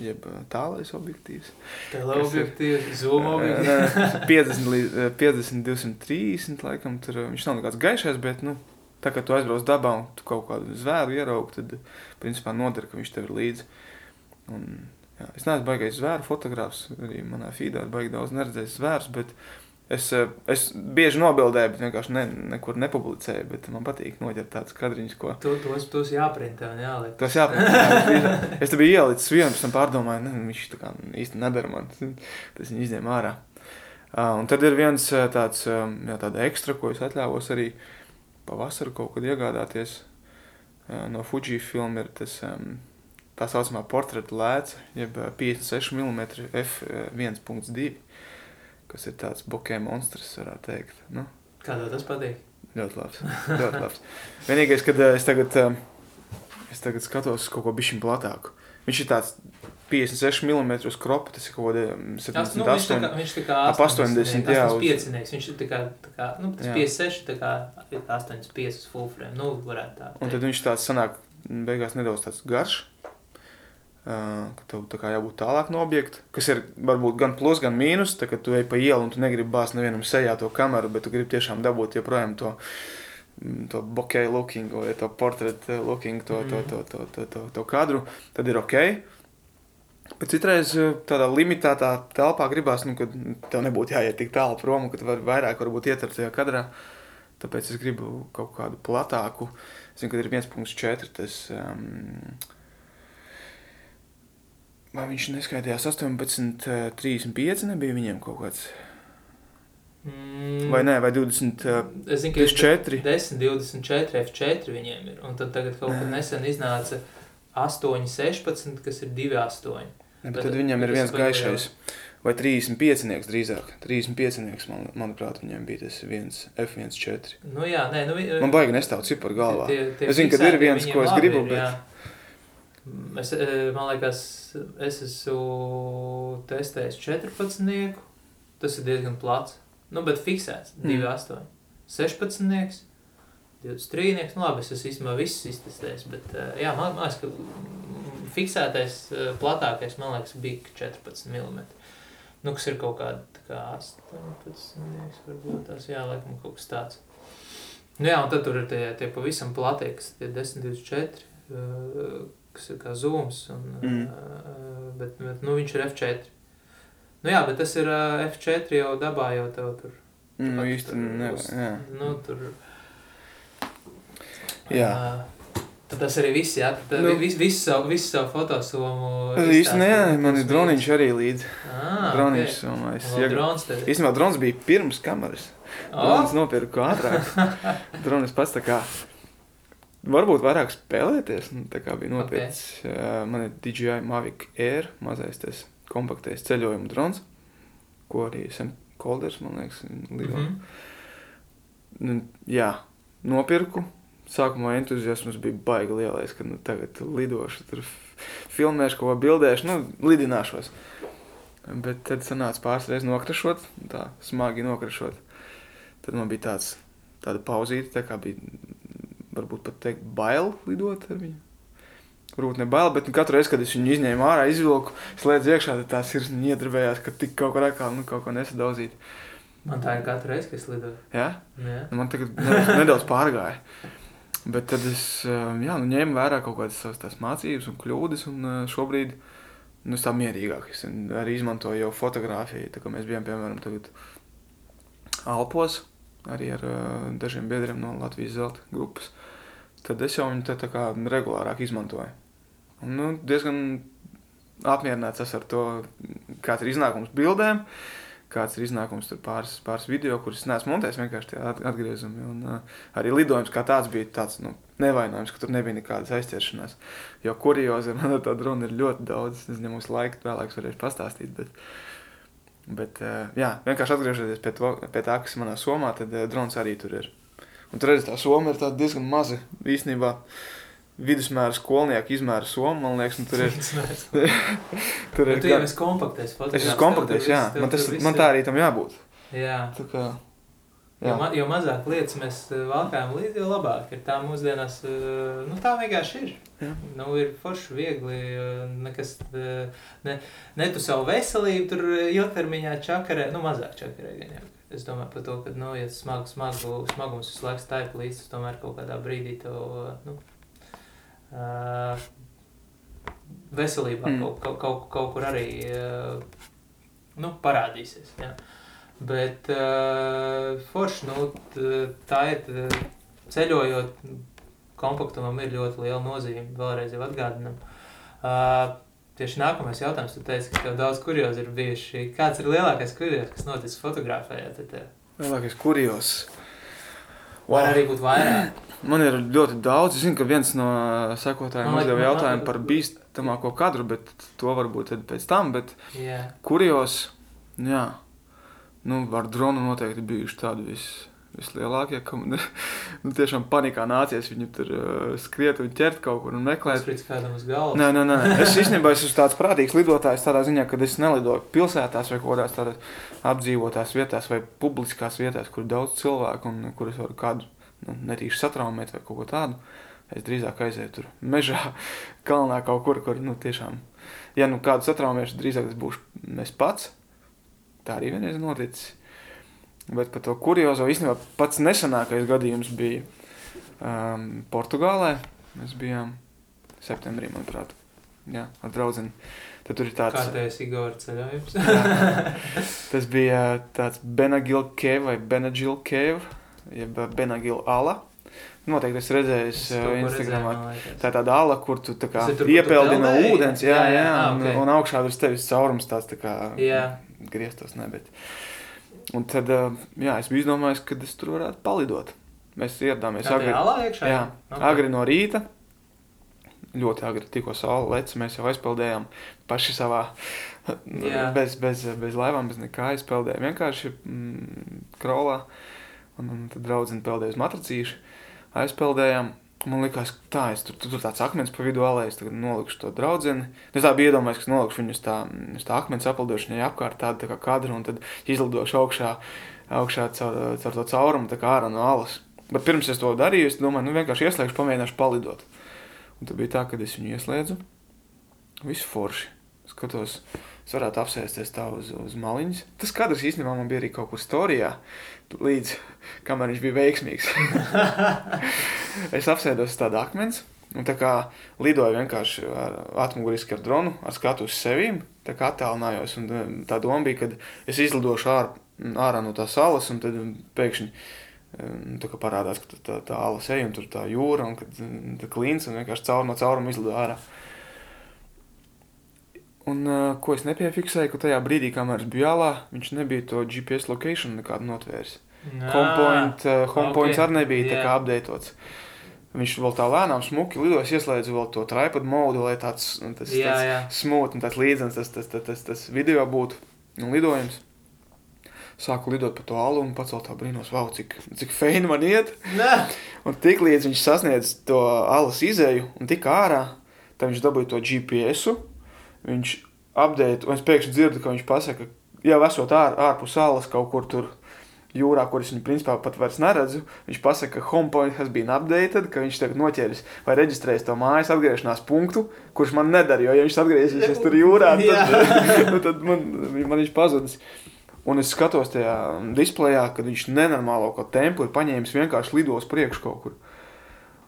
jeb tālais objektīvs. Teleobjektīvs, zoom objektīvs. nē, 50, līdz, uh, 50, 230, laikam, tur viņš nav nekāds gaišais, bet, nu, tā kā tu aizbrauc dabā un tu kaut kādu zvēru ieraugi, tad, principā, noder, ka viņš tev ir līdzi. Un, jā, es neesmu baigais zvēru fotogrāfs, arī manā feedā ir baigi daudz neredzējis zvērus, bet es, uh, es bieži nobildēju, bet vienkārši ne, nekur nepublicēju, bet man patīk noķert tāds kadriņš, ko Tu, tos, tos jāprintē un jāliek. Tas jāpārāk. Es tam biju ielicis vienu, pēc tam pārdomāju, ne, viņš tā kā īsti nedara man. Tas viņa izņēma ārā. Uh, un tad ir viens tāds, jā, tāda ekstra, ko es atļāvos arī pavasaru kaut kad iegādāties. Uh, no Fuji filma ir tas um, tā saucamā portreta lēca, jeb uh, 56 mm f1.2, kas ir tāds bokē monstrs, varētu teikt. Nu, Kā tev tas patīk? Ļoti labs. Ļoti labs. Vienīgais, kad es tagad, es tagad skatos kaut ko bišķiņu platāku. Viņš ir tāds 56 mm kropa, tas ir kaut kāda mm, Tas, nu, viņš tā 78. kā, viņš tā kā Ap 80, jā, uz- 85, viņš ir tā kā, tā kā, nu, tas Jā. 56, tā kā 85 full frame, nu, varētu tā. Un tad viņš tāds sanāk, beigās nedaudz tāds garš. Ka tev tā kā jābūt tālāk no objekta, kas ir varbūt gan plus, gan mīnus. Tā kā tu ej pa ielu un tu negribi bāzt nevienam sejā to kameru, bet tu gribi tiešām dabūt joprojām to, mm, to bokeh looking vai to portretu looking, to, to, to, to, to, to, to kadru, tad ir ok. Bet citreiz eh, tādā limitētā telpā gribās, nu, ka tev nebūtu jāiet tik tālu prom, ka tu vari vairāk varbūt ietvert tajā kadrā. Tāpēc es gribu kaut kādu platāku. Es zinu, ka ir 1.4. Tas, um, vai viņš neskaidrojās 18, eh, 35 nebija viņiem kaut kāds. Mm, Vai nē, vai 20. eh, Es zinu, ka ir 24. 10, 24, F4 viņiem ir. Un tad tagad kaut kad nesen iznāca 8, 16, kas ir 2, 8. Ne, Bet- bet tad viņam ir viens gaišais. Vai 35 drīzāk. 35 man, manuprāt, viņam bija tas viens F1.4. Nu jā, nē, nu, vi- Man baigi nestāv ciparu galvā. Tie, tie Es zinu, ka ir viens, viņiem ko es gribu, ir, bet- jā. Es, eh, man liekas, es esmu testējis 14. Tas ir diezgan plats. Nu, bet fiksēts. Mm. 2, 8. 16. 23. Nu, labi, es esmu īstenībā visus iztestējis. Bet, eh, jā, man, liekas, ka mm, fiksētais, eh, platākais, man liekas, bija 14 mm. Nu, kas ir kaut kāda kā 18. varbūt tās, jā, laikam kaut kas tāds. Nu, jā, un tad tur ir tie, tie pavisam platie, kas ir 10, 24, uh, kas ir kā zooms, un, Mm. bet, bet nu, viņš ir F4. Nu jā, bet tas ir uh, F4 jau dabā, jau tev tur. Nu, pat īsti tur nevar. Jā. Nu, tur. Jā. Uh, tad tas arī viss, jā. Tad Nu. nu, visu, visu savu, visu savu fotosomu. Īsti nē, man ir droniņš arī līdzi. Ah, Droniņš okay. somā. Es Vēl iegā- drons tev. Īstenībā drons bija pirms kameras. Dronis Oh, nopirku ātrāk. Dronis pats tā kā. Varbūt vairāk spēlēties. Nu, tā kā bija nopietns. Okay. Uh, man ir DJI Mavic Air, mazais tas kompaktais ceļojuma drons, ko arī Sam Kolders, man liekas, lido. Mm. -hmm. nu, jā, nopirku. Sākumā entuziasms bija baigi lielais, ka nu, tagad lidošu, tur filmēšu, ko bildēšu, nu, lidināšos. Bet tad sanāca pāris reizes nokrašot, tā smagi nokrašot. Tad man bija tāds, tāda pauzīte, tā kā bija, varbūt pat teikt, bail lidot ar viņu. Varbūt ne bail, bet nu, katru reizi, kad es viņu izņēmu ārā, izvilku, slēdzu iekšā, tad tā sirds iedarbējās, ka tik kaut kā atkal, nu, kaut ko nesadauzīt. Man tā ir katru reizi, kad es lidoju. Ja? Jā. Nu, Man tagad nedaudz, nedaudz pārgāja. Bet tad es jā, nu, ņēmu vērā kaut kādas savas tās mācības un kļūdas. Un šobrīd nu, es tā mierīgāk. Es arī izmantoju jau fotografiju. Tā kā mēs bijām piemēram tagad Alpos arī ar dažiem biedriem no Latvijas Zelta grupas. Tad es jau viņu tā, tā kā regulārāk izmantoju. Un, nu, diezgan apmierināts esmu ar to, kāds ir iznākums bildēm kāds ir iznākums pāris, pāris video, kurus neesmu montējis, vienkārši tie at- atgriezumi. Un, uh, arī lidojums kā tāds bija tāds nu, nevainojams, ka tur nebija nekādas aizķeršanās. Jo kuriozi man ar to dronu ir ļoti daudz. Es nezinu, mums laika vēlāk varēšu pastāstīt. Bet, bet uh, jā, vienkārši atgriežoties pie, to, pie tā, kas manā somā, tad uh, drons arī tur ir. Un tur redzat, tā soma ir diezgan maza. Īstenībā vidusmēra skolnieka izmēra soma, man liekas, tur ir. tur ir tu jau kā- esi kompaktais Es esmu tur jā. tev Man, tas, tur man tā arī tam jābūt. Jā. Tā kā, Jo, Jā. ma, jo mazāk lietas mēs eh, valkājam līdzi, jo labāk ir. Tā mūsdienās, eh, nu tā vienkārši ir. Jā. Nu, ir forši, viegli, eh, nekas, ne, ne tu savu veselību tur ilgtermiņā čakarē, nu mazāk čakarē gan jau. Es domāju par to, ka, nu, ja smag, smagu, smagums visu laiku stāja līdzi, tas tomēr kaut kādā brīdī to, nu, uh, veselībā Mm. kaut, kaut, kaut, kaut kur arī, uh, nu, parādīsies, jā. Bet uh, forši, nu, tā ir ceļojot, kompaktumam ir ļoti liela nozīme. Vēlreiz jau atgādinam. Uh, tieši nākamais jautājums, tu teici, ka tev daudz kuriozi ir bijuši. Kāds ir lielākais kuriozi, kas noticis fotografējot? Tev? Lielākais kurjos. Var arī būt vairāk. Man ir ļoti daudz. Es zinu, ka viens no sekotājiem uzdeva jautājumu par bīstamāko kadru, bet to varbūt pēc tam. Bet Jā. kurjos, jā, nu, ar dronu noteikti bijuši tādi vis, vislielākie, ka man nu, tiešām panikā nācies viņu tur uh, skriet un ķert kaut kur un meklēt. Sprīts kādam uz galvas. Nē, nē, nē. Es īstenībā esmu tāds prātīgs lidotājs tādā ziņā, ka es nelidoju pilsētās vai kaut kādās tādās apdzīvotās vietās vai publiskās vietās, kur ir daudz cilvēku un kur es varu kādu nu, netīši satraumēt vai kaut ko tādu. Es drīzāk aizēju tur mežā, kalnā kaut kur, kur nu, tiešām, ja nu kādu satraumēšu, drīzāk tas būšu es pats. Tā arī vienreiz noticis. Bet par to kuriozo īstenībā pats nesenākais gadījums bija um, Portugālē. Mēs bijām septembrī, manuprāt, jā, ar draugu. Tad tur ir tāds Kārtējais Igor ceļojums. Tas bija tāds Benagila Cave vai Benagila Cave, jeb Benagila ala. Noteikti esmu redzējis Es uh, Instagramā. redzēju. Tā ir tāda ala, kur tu kā tur, iepeldi no ūdens, jā, Jā, jā, jā, ah, un, ok. un augšā virs tevis caurums tāds tā kā Jā. grieztos, ne, bet. Un tad, uh, jā, es biju izdomājis, ka es tur varētu palidot. Mēs ieradāmies agri, iekšā? jā, Ok. agri no rīta. Ļoti agri tikko saule lec, mēs jau aizpildījām paši savā, Jā. bez, bez, bez laivām, bez nekā aizpildījām. Vienkārši mm, krolā, un, un tad draudzene peldēja uz matracīšu, aizpildījām. Man liekas, tā, es tur, tur, tur tāds akmens pa vidu alēju, tagad nolikšu to draudzeni. Es tā biju iedomājies, ka nolikšu viņu uz tā, uz tā akmens aplidošanai apkārt tādu tā kā kadru, un tad izlidošu augšā, augšā caur, caur to caurumu, tā kā ārā no alas. Bet pirms es to darīju, es domāju, nu vienkārši ieslēgšu, pamēģināšu palidot. Un tad bija tā, ka es viņu ieslēdzu. Viss forši. Skatos, es varētu apsēsties tā uz, uz maliņas. Tas kadrs īstenībā man bija arī kaut kur storijā, līdz kamēr viņš bija veiksmīgs. es apsēdos uz tādu akmens. Un tā kā lidoju vienkārši ar atmuguriski ar dronu, ar skatu uz sevīm, tā kā attālinājos. Un um, tā doma bija, ka es izlidošu ār, ārā no tās salas, un tad um, pēkšņi um, tā kā parādās, ka tā, tā, tā ala seja un tur tā jūra, un kad tā klīns, un vienkārši caur no cauruma izlido ārā. Un uh, ko es nepiefiksēju, ka tajā brīdī, kamēr es biju jālā, viņš nebija to GPS location nekādu notvērs. Nā. Homepoint, uh, homepoints ok, arī nebija tā jā. kā apdeitots. Viņš vēl tā lēnām smuki lidojas, ieslēdz vēl to tripod modu, lai tāds, tas, Jā, tāds jā. smūts un tāds līdzens tas, tas, tas, tas, tas video būtu un lidojums. Sāku lidot pa to alu un vēl tā brīnos, wow, cik, cik feini man iet. Nē. Un tik līdz viņš sasniedz to alas izēju un tika ārā, tad viņš dabūja to GPS. Viņš apgādāja, un es pēkšņi dzirdu, ka viņš pasaka, jau esot ār, ārpus salas kaut kur tur jūrā, kur es viņu principā pat vairs neredzu. Viņš pasaka, ka homepoint has been updated, ka viņš tagad noķēris vai reģistrējis to mājas atgriešanās punktu, kurš man nedara, jo ja viņš atgriezīsies tur jūrā, tad, nu, tad man, man viņš pazudis. Un es skatos tajā displejā, kad viņš nenormālo kaut tempu ir paņēmis vienkārši lidos priekš kaut kur.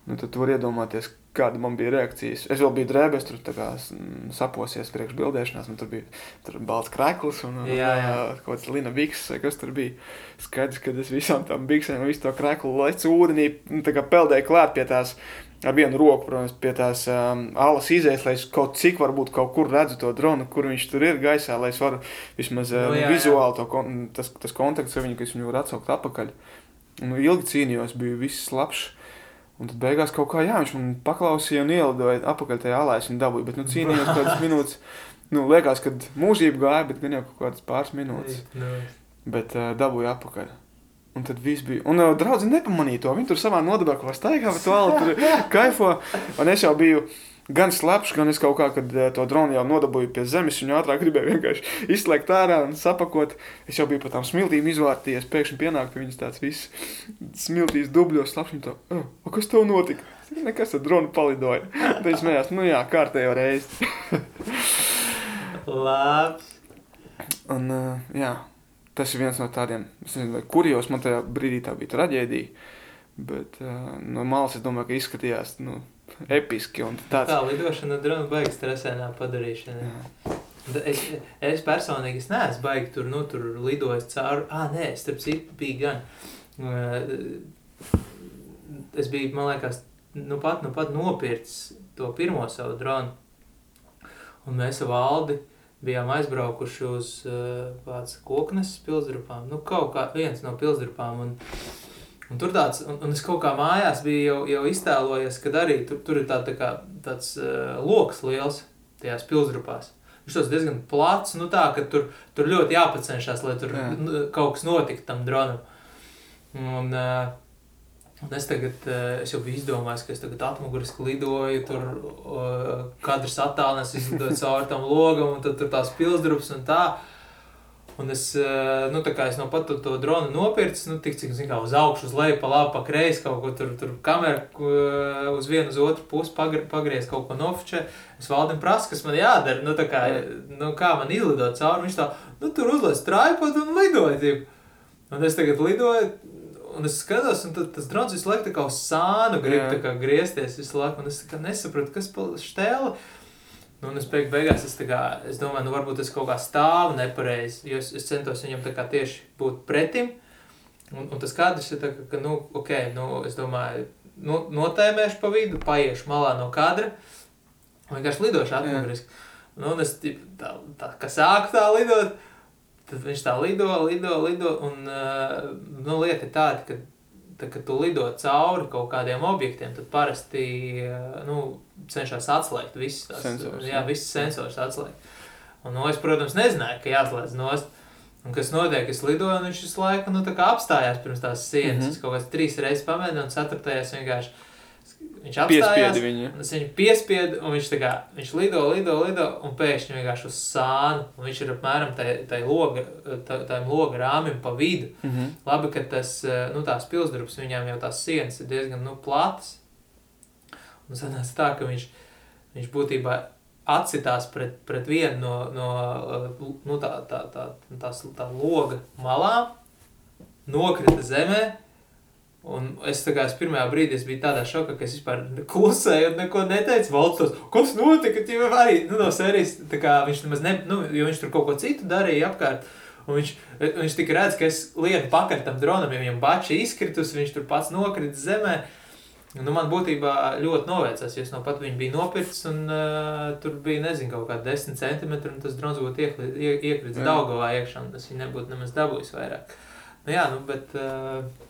Nu, tad tu vari iedomāties, kāda man bija reakcijas. Es vēl biju drēbēs, tur kā mm, saposies priekš bildēšanās, un tur bija tur balts krekls un un, Jā, jā. kaut kāds lina biks, kas tur bija. Skaidrs, ka es visām tām biksēm, visu to kreklu lecu ūdenī, tā kā peldēju klāt pie tās, ar vienu roku, protams, pie tās um, alas izējas, lai es kaut cik varbūt kaut kur redzu to dronu, kur viņš tur ir gaisā, lai es varu vismaz Nu, nu, jā, jā. vizuāli to, kon- tas, tas kontakts ar viņu, ka es viņu varu atsaukt atpakaļ. Nu, ilgi cīnījos, bija viss labs. Un tad beigās kaut kā, jā, viņš man paklausīja un ielidoja atpakaļ tajā alā, es viņu dabūju. Bet, nu, cīnījos kādas minūtes. Nu, liekas, ka mūžība gāja, bet gan jau kaut kādas pāris minūtes. Nu, Bet uh, dabūju atpakaļ. Un tad viss bija. Un uh, draugi nepamanīja to. Viņi tur savā nodaļā staigā, bet alu tur kaifo. Un es jau biju gan slapjš, gan es kaut kā, kad eh, to dronu jau nodabūju pie zemes, viņu ātrāk gribēju vienkārši izslēgt ārā un sapakot. Es jau biju par tām smiltīm izvārtījies, pēkšņi pienāk pie viņas tāds viss smiltīs dubļos, slapjš, un tā, oh, kas tev notika? Nekas ar dronu palidoja. Tad viņš smējās, nu jā, kārtējo reizi. Labs. Un, uh, jā, tas ir viens no tādiem, es nezinu, vai kurjos man tajā brīdī tā bija traģēdija, bet uh, no malas es domāju, ka izskatījās, nu, episki tāds. Tā lidošana drona baigas stresēnā padarīšana. Jā. Es, es personīgi es neesmu baigi tur, nu, tur lidojis cauri. Ah, nē, starp citu bija gan. Uh, es biju, man liekas, nu pat, nu pat nopircis to pirmo savu dronu. Un mēs ar valdi bijām aizbraukuši uz uh, koknes pilsdrupām. Nu, kaut kā viens no pilsdrupām. Un, un tur tāds, un, un es kaut kā mājās biju jau, jau iztēlojies, kad arī tur, tur ir tā, tā kā, tāds uh, loks liels tajās pilsdrupās. Viņš tos diezgan plats, nu tā, ka tur, tur ļoti jāpacenšas, lai tur Jā. kaut kas notiktu tam dronam. Un, uh, Un es tagad, es jau biju izdomājis, ka es tagad atmuguriski lidoju, tur uh, kadrs attālinās, izlidoju cauri tam logam, un tad tur tās pilsdrups un tā. Un es, uh, nu tā kā es no pat to, to dronu nopircis, nu tik cik, zin kā, uz augšu, uz leju, pa labi, pa kreisi, kaut ko tur, tur kamera uh, uz vienu, uz otru pusi pagr pagriez kaut ko nofučē. Es valdim prasu, kas man jādara, nu tā kā, nu kā man izlidot cauri, viņš tā, nu tur uzliec tripod un lidoja, Un es tagad lidoju, Un es skatos, un tas drons visu laiku kā uz sānu grib kā, griezties visu laiku. Un es nesapratu, kas ir stēle. Nu, un es beig, beigās es, kā, es domāju, nu, varbūt es kaut kā stāvu nepareizi. Jo es, es centos viņam tieši būt pretim. Un, un tas kadrs ir tā, ka, ka nu, ok, nu, es domāju, nu, notēmēšu pa vidu, paiešu malā no kadra. Vienkārši lidošu atmuguriski. Nu, un es tā, tā, kā sāku tā lidot. Tad viņš tā lido, lido, lido. Un uh, nu, lieta ir tāda, ka, tā, kad tu lido cauri kaut kādiem objektiem, tad parasti uh, nu, cenšas atslēgt visas tās sensors. Jā, visas sensors atslēgt. Un, nu, es, protams, nezināju, ka jāslēdz nost. Un kas notiek, es lidoju, un viņš visu laiku nu, apstājās pirms tās sienas. Mm -hmm. Es kaut kādas trīs reizes pamēģināju, un ceturtajās vienkārši Viņš apstājās, viņu. Es viņu piespiedu, un viņš, kā, viņš lido, lido, lido, un pēkšņi vienkārši uz sānu. Viņš ir apmēram tajā loga, tā, loga rāmim pa vidu. Mm -hmm. Labi, ka tas, nu, tās pilsdrupas, viņām jau tās sienas ir diezgan, nu, platas. Un sanāca tā, ka viņš, viņš būtībā atsitās pret, pret vienu no, no nu, tā, tā, tā, tās, tā loga malām, nokrita zemē, Un es tā kā es pirmajā brīdī es biju tādā šokā, ka es vispār klusēju un neko neteicu. Valstos, kas notika? Tie arī nu, no sērijas, tā kā viņš nemaz ne, nu, jo viņš tur kaut ko citu darīja apkārt. Un viņš, viņš tikai redz, ka es lienu pakaļ tam dronam, ja viņam bači izkritus, viņš tur pats nokritis zemē. Nu, man būtībā ļoti novēcās, jo es no pat viņu biju nopircis, un uh, tur bija, nezinu, kaut kāda 10 centimetri, un tas drons būtu iekritis Daugavā iekšā, un tas viņa nebūtu nemaz dabūjis vairāk. Nu jā, nu, bet... Uh,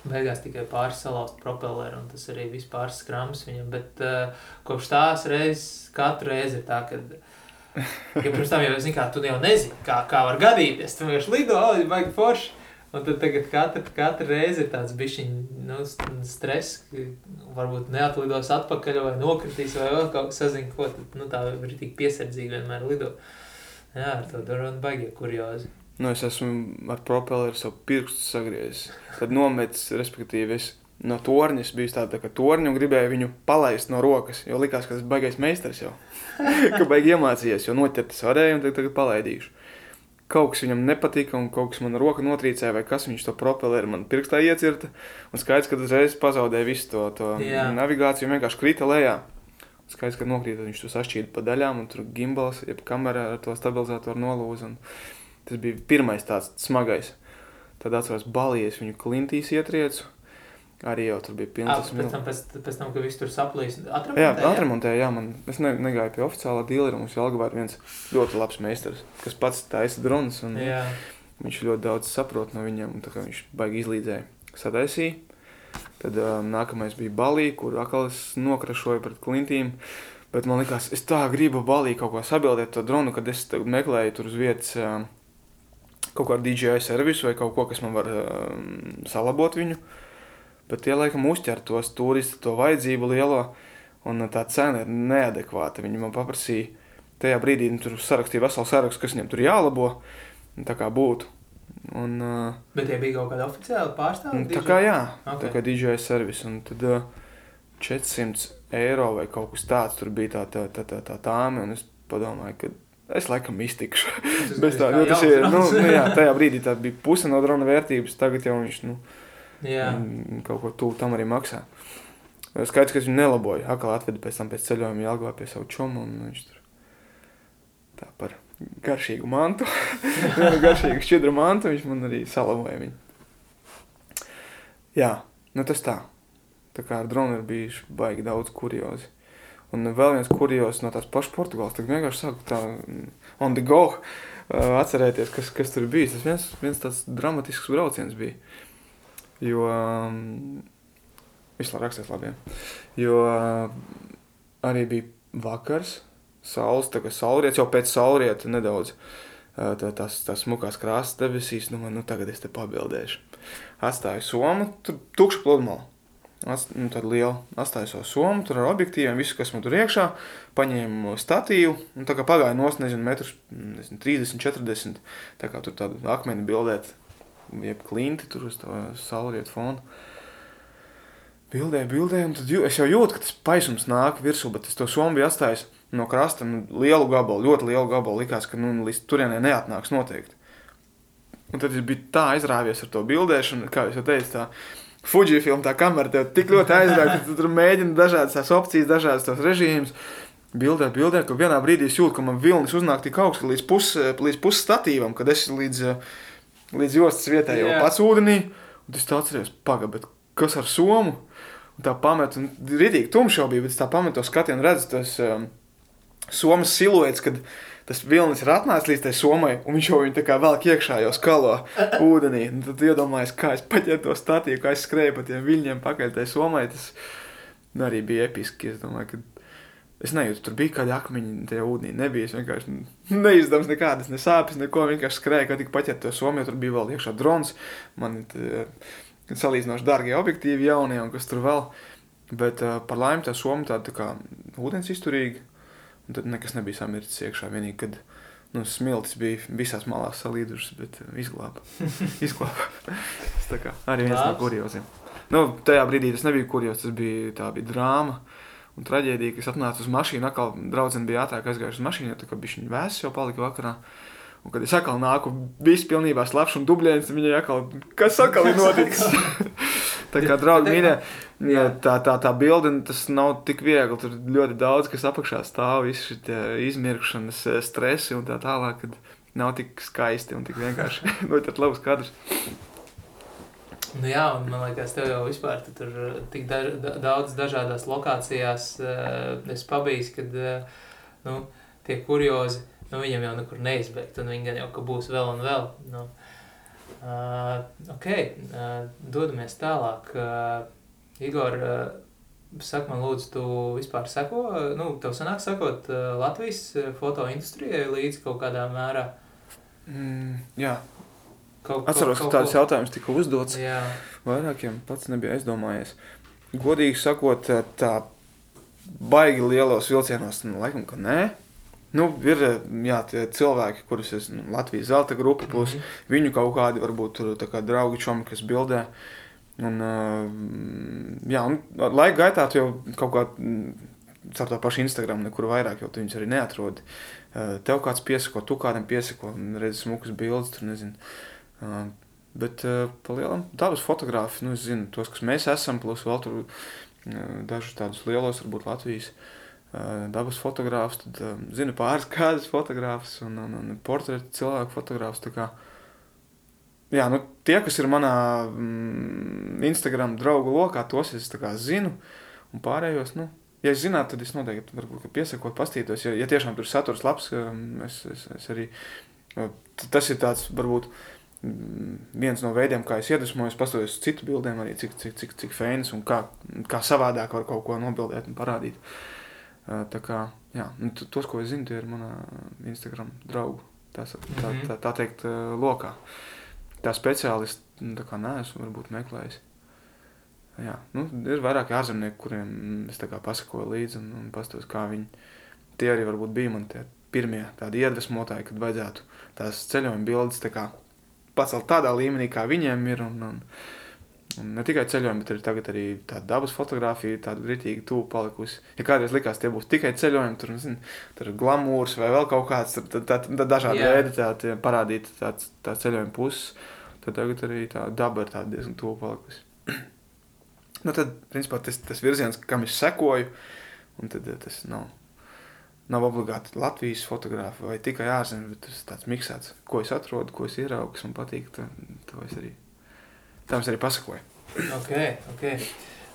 Beigās tikai pāris salauzt propelleri, un tas arī viss pāris skrams viņam. Bet uh, kopš tās reizes, katru reizi ir tā, ka. Ja pirms tam jau, zini, kā tu jau nezini, kā, kā var gadīties. Tu vienkārši lido, oh, vajag forši. Un tad tagad katra, katra reize ir tāds bišķiņ, nu, stress, varbūt neatlidos atpakaļ vai nokritīs vai vēl kaut kas sazin, ko tad, nu, tā ir tik piesardzīgi vienmēr lido. Jā, ar to daronu baigie kuriozi. Nu, es esmu ar propelleru savu pirkstu sagriezis. Tad nometis, respektīvi, es no torņa biju tāda tā kā torņa un gribēju viņu palaist no rokas. Jo likās, ka tas ir baigais meistars jau. ka baigi iemācījies, jo noķert es varēju un tagad, tagad palaidīšu. Kaut kas viņam nepatika, un kaut kas man roka notrīcēja, vai kas viņš to propelleru man pirkstā iecirta. Un skaidrs, ka uzreiz pazaudēja visu to, to Jā. navigāciju, vienkārši krita lejā. Skaidrs, ka nokrīt, viņš to sašķīda pa daļām, un tur gimbals, jeb kamera ar to stabilizatoru nolūza. Un Tas bija pirmais tāds smagais. Tad atceros, balījies viņu klintīs ietriecu. Arī jau tur bija pilns. Pēc tam, pēc, pēc tam, kad viss tur saplīs, atremontēja. Jā, atremontēja, jā, man, es ne, negāju pie oficiālā dīlera, mums Jelgavā ir viens ļoti labs meistars, kas pats taisa dronas, un jā. viņš ļoti daudz saprot no viņiem, un tā kā viņš baigi izlīdzēja. Sadaisīja. Tad um, nākamais bija balī, kur atkal es nokrašoju pret klintīm. Bet man likās, es tā gribu balī kaut ko sabildēt to dronu, kad es meklēju tur uz vietas. Um, kaut kādu DJI servisu vai kaut ko, kas man var um, salabot viņu. Bet tie laikam uzķer tos turistu, to vajadzību lielo. un tā cena ir neadekvāta. Viņi man paprasīja, tajā brīdī nu, tur sarakstīja veselu sarakstu, kas viņam tur jālabo, tā kā būtu. Un, uh, Bet tie bija kaut kādi oficiāli pārstāvji? tā kā jā, Ok. tā kā DJI servis, un tad uh, 400 eiro vai kaut kas tāds tur bija tā, tā, tā, tā, tā tāme, un es padomāju, ka es laikam iztikšu. Bez tā, jo tas ir, nu, nu, jā, tajā brīdī tā bija puse no drona vērtības, tagad jau viņš, nu, Jā, kaut ko tuvu tam arī maksā. Skaidrs, ka es viņu nelaboju. Atkal atvedu pēc tam pēc ceļojuma Jālgavā pie savu čomu, viņš tur tā par garšīgu mantu, garšīgu šķidru mantu, viņš man arī salaboja viņu. Jā, nu tas tā. Tā kā ar dronu ir bijuši baigi daudz kuriozi. Un vēl viens kurios no tās pašas Portugāles, tad vienkārši sāku tā mm, on the go uh, atcerēties, kas, kas tur bija. Tas viens, viens tāds dramatisks brauciens bija. Jo um, vispār rakstīt labi. Ja? Jo uh, arī bija vakars, saules, kā saulriets jau pēc saulrieta nedaudz. uh, tā- Tās, tās smukās krāsas debesīs, nu, man, nu tagad es te pabildēšu. Atstāju somu, tur tukša pludmale. Ats, nu, tad liela atstāju savu somu, tur ar objektīviem, visu, kas man tur iekšā, paņēmu statīvu, un tā kā pagāja nos, nezinu, metrus, nezinu, 30, 40, tā kā tur tādu akmeni bildēt, jeb klinti tur uz to saulrietu fonu. Bildēju, bildēju, un tad jū, es jau jūtu, ka tas paisums nāk virsū, bet es to somu biju atstājis no krasta nu, lielu gabalu, ļoti lielu gabalu, likās, ka nu, līdz turienei neatnāks noteikti. Un tad es biju tā aizrāvies ar to bildēšanu, kā jau teicu, tā Fujifilm, tā kamera tev tik ļoti aizrāva, ka tu tur mēģini dažādas tās opcijas, dažādas tos režīmus. Bildē, bildē, ka vienā brīdī es jūtu, ka man vilnis uznāk tik augsts, ka līdz pus, līdz pus statīvam, kad es līdz, līdz jostas vietai jau pats ūdenī, un es tā atceros, paga, bet kas ar somu? Un tā pamet, un ritīgi tumšs jau bija, bet tā pametu skatienu, redzu tos um, somas siluets, kad tas vilnis ir atnācis līdz tai somai, un viņš jau viņu tā kā velk iekšā jau skalo ūdenī. Un tad iedomājies, kā es paņēmu to statīvu, kā es skrēju pa tiem viļņiem pakaļ tai somai. Tas nu, arī bija episki. Es domāju, ka es nejūtu, tur bija kādi akmeņi tajā ūdenī. Nebija es vienkārši neizdevums nekādas, ne sāpes, neko. Vienkārši skrēju, kā tik paņēmu to somu, jo tur bija vēl iekšā drons. Man t- salīdzinoši dārgie objektīvi jaunie un kas tur vēl. Bet uh, par laimi tā soma tāda tā kā ūdens izturīga. Un tad nekas nebija samircis iekšā. Vienīgi, kad nu, smiltis bija visās malās salīdušas, bet uh, izglāba. izglāba. tas tā kā arī viens no Labs. kurioziem. Nu, tajā brīdī tas nebija kurjos, tas bija, tā bija drāma. Un traģēdija, ka es atnācu uz mašīnu, atkal draudzene bija ātrāk aizgājusi uz mašīnu, jo tā kā bija viņa vēsts jau palika vakarā. Un, kad es atkal nāku, viss pilnībā slapjš un dubļains, viņai atkal, kas atkal ir noticis? tā kā draugi mīļie, Jā. tā, tā, tā bilde, nu, tas nav tik viegli. Tur ļoti daudz, kas apakšā stāv, visi šie izmirkšanas eh, stresi un tā tālāk, nav tik skaisti un tik vienkārši. Tad labs kadrs. Nu jā, un man liekas, tev jau vispār tu tur uh, tik daž, da, daudz dažādās lokācijās uh, es pabijis, kad uh, nu, tie kuriozi, nu viņam jau nekur neizbeigt, un viņi gan jau ka būs vēl un vēl. Nu, uh, ok, uh, dodamies tālāk. Uh, Igor, uh, saka man lūdzu, tu vispār seko, uh, nu, tev sanāk sakot uh, Latvijas uh, fotoindustrijai līdz kaut kādā mērā? Mm, jā, Kaut, atceros, ka tāds jautājums tika uzdots. Jā, Vairākiem pats nebija aizdomājies. Godīgi sakot, tā baigi lielos vilcienos, nu, laikam, ka nē. Nu, ir jā, cilvēki, kurus es nu, Latvijas zelta grupa, plus Mhm. viņu kaut kādi varbūt tur tā kā draugi čomi, kas bildē. Un, uh, jā, un laika gaitā tu jau kaut kā caur to pašu Instagram nekur vairāk, jo tu viņus arī neatrodi. Uh, tev kāds piesako, tu kādam piesako, redzi smukas bildes, tur nezinu. Uh, bet uh, pa lielam dabas fotografi, nu es zinu, tos, kas mēs esam, plus vēl tur uh, dažus tādus lielos, varbūt Latvijas uh, dabas fotogrāfus, tad uh, zinu pāris kādas fotogrāfus un, un, un portretu cilvēku fotogrāfus. tā kā Jā, nu, tie, kas ir manā mm, Instagram draugu lokā, tos es zinu. Un pārējos, nu, ja es zinātu, tad es noteikti varbūt, piesakot, pastītos. Ja, ja tiešām tur saturs labs, um, es, es, es arī. uh, t- Tas ir tāds, varbūt, mm, viens no veidiem, kā es iedvesmojos, pastoties uz citu bildēm, arī cik, cik, cik, cik fēnas un kā, kā savādāk var kaut ko nobildēt un parādīt. Uh, Tā kā, jā, nu, tos, ko es zinu, tie ir manā Instagram draugu, tā, tā, Mhm. tā, tā teikt, uh, lokā tā speciālisti, nu, tā kā neesmu varbūt meklējis. jā, nu, ir vairāki ārzemnieki, kuriem es tā kā pasakoju līdzi un, un pastos, kā viņi, tie arī varbūt bija man tie pirmie tādi iedvesmotāji, kad vajadzētu tās ceļojuma bildes tā kā pacelt tādā līmenī, kā viņiem ir, un, un, un ne tikai ceļojumi, bet tagad arī tāda dabas fotografija, tāda ritīgi tuvu palikusi. Ja kādreiz likās, tie būs tikai ceļojumi, tur, nezinu, tur ir glamūrs vai vēl kaut kāds, tur tā, tā, tā dažādi Jā. veidi tā, tie parādīt tāds, tā ceļojuma puses, tad tagad arī tā daba ir tāda diezgan tuvu palikusi. nu tad, principā, tas, tas virziens, kam es sekoju, un tad eh, tas nav, nav obligāti Latvijas fotografi vai tikai ārzemē, bet tas ir tāds miksēts, ko es atrodu, ko es ieraugu, man patīk, to, to es arī, tam es arī pasakoju. Ok, ok.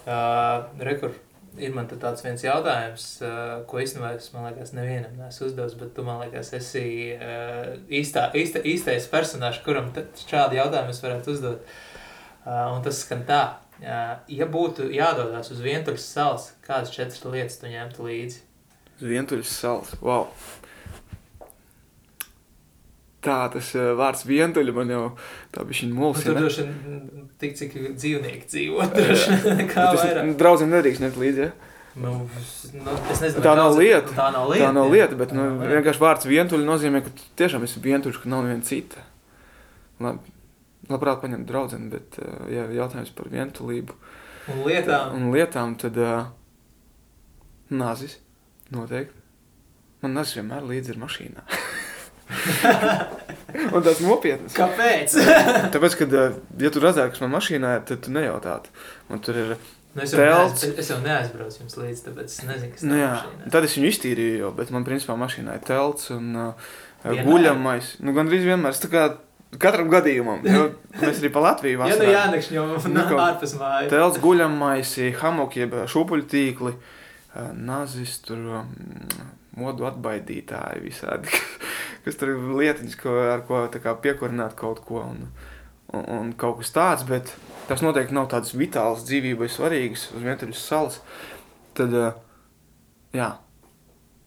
Uh, Rekur, ir man te tāds viens jautājums, uh, ko īstenībā es, man liekas, nevienam neesmu uzdevis, bet tu, man liekas, esi uh, īstā, īsta, īstais personāžs, kuram šādu jautājumu es varētu uzdot. Uh, un tas skan tā, uh, ja būtu jādodas uz vientuļas salas, kādas četras lietas tu ņemtu līdzi? Uz vientuļas salas, wow! Tā, tas eh, vārds vientuļa man jau tā bija šī Nu, tur mulsina. droši vien tik, cik dzīvnieki dzīvo, droši vien kā vairāk. draudzim nedrīkst ņemt līdzi, ja? Nu, nu, es nezinu, Tā nav lieta. Tā nav lieta. Tā nav lieta, bet nu, vienkārši vārds vientuļi nozīmē, ka tu tiešām esi vientuļš, ka nav neviena cita. Labi, labprāt paņemt draudzeni, bet, eh, ja jautājums par vientulību Un lietām. un lietām, tad uh, nazis noteikti. Man nazis vienmēr līdzi ir mašīnā. un tas nopietnas. Kāpēc? Tāpēc, kad, eh, ja tu redzētu, kas man mašīnā ir, tad tu nejautātu. Man tur ir, Nu, es, jau Telts. neaiz, es jau neaizbraucu jums līdzi, tāpēc es nezinu, kas nu jā, mašīnā. tad es viņu iztīrīju jau, bet man principā mašīnā ir telts un uh, Vienmēr? guļamais. Nu, gandrīz vienmēr, es tā kā katram gadījumam, jo mēs arī pa Latviju Ja nu vasarā. jānekšņo Nu, ārpus mājas. Telts guļamais, hamoki, jeb šūpuļu tīkli, uh, nazis, tur um, modu atbaidītāji visādi, kas tur ir lietiņas, ko, ar ko kā piekurināt kaut ko un, un, un kaut kas tāds, bet tas noteikti nav tāds vitāls dzīvībai svarīgs uz vientuļas salas. Tad, uh, jā,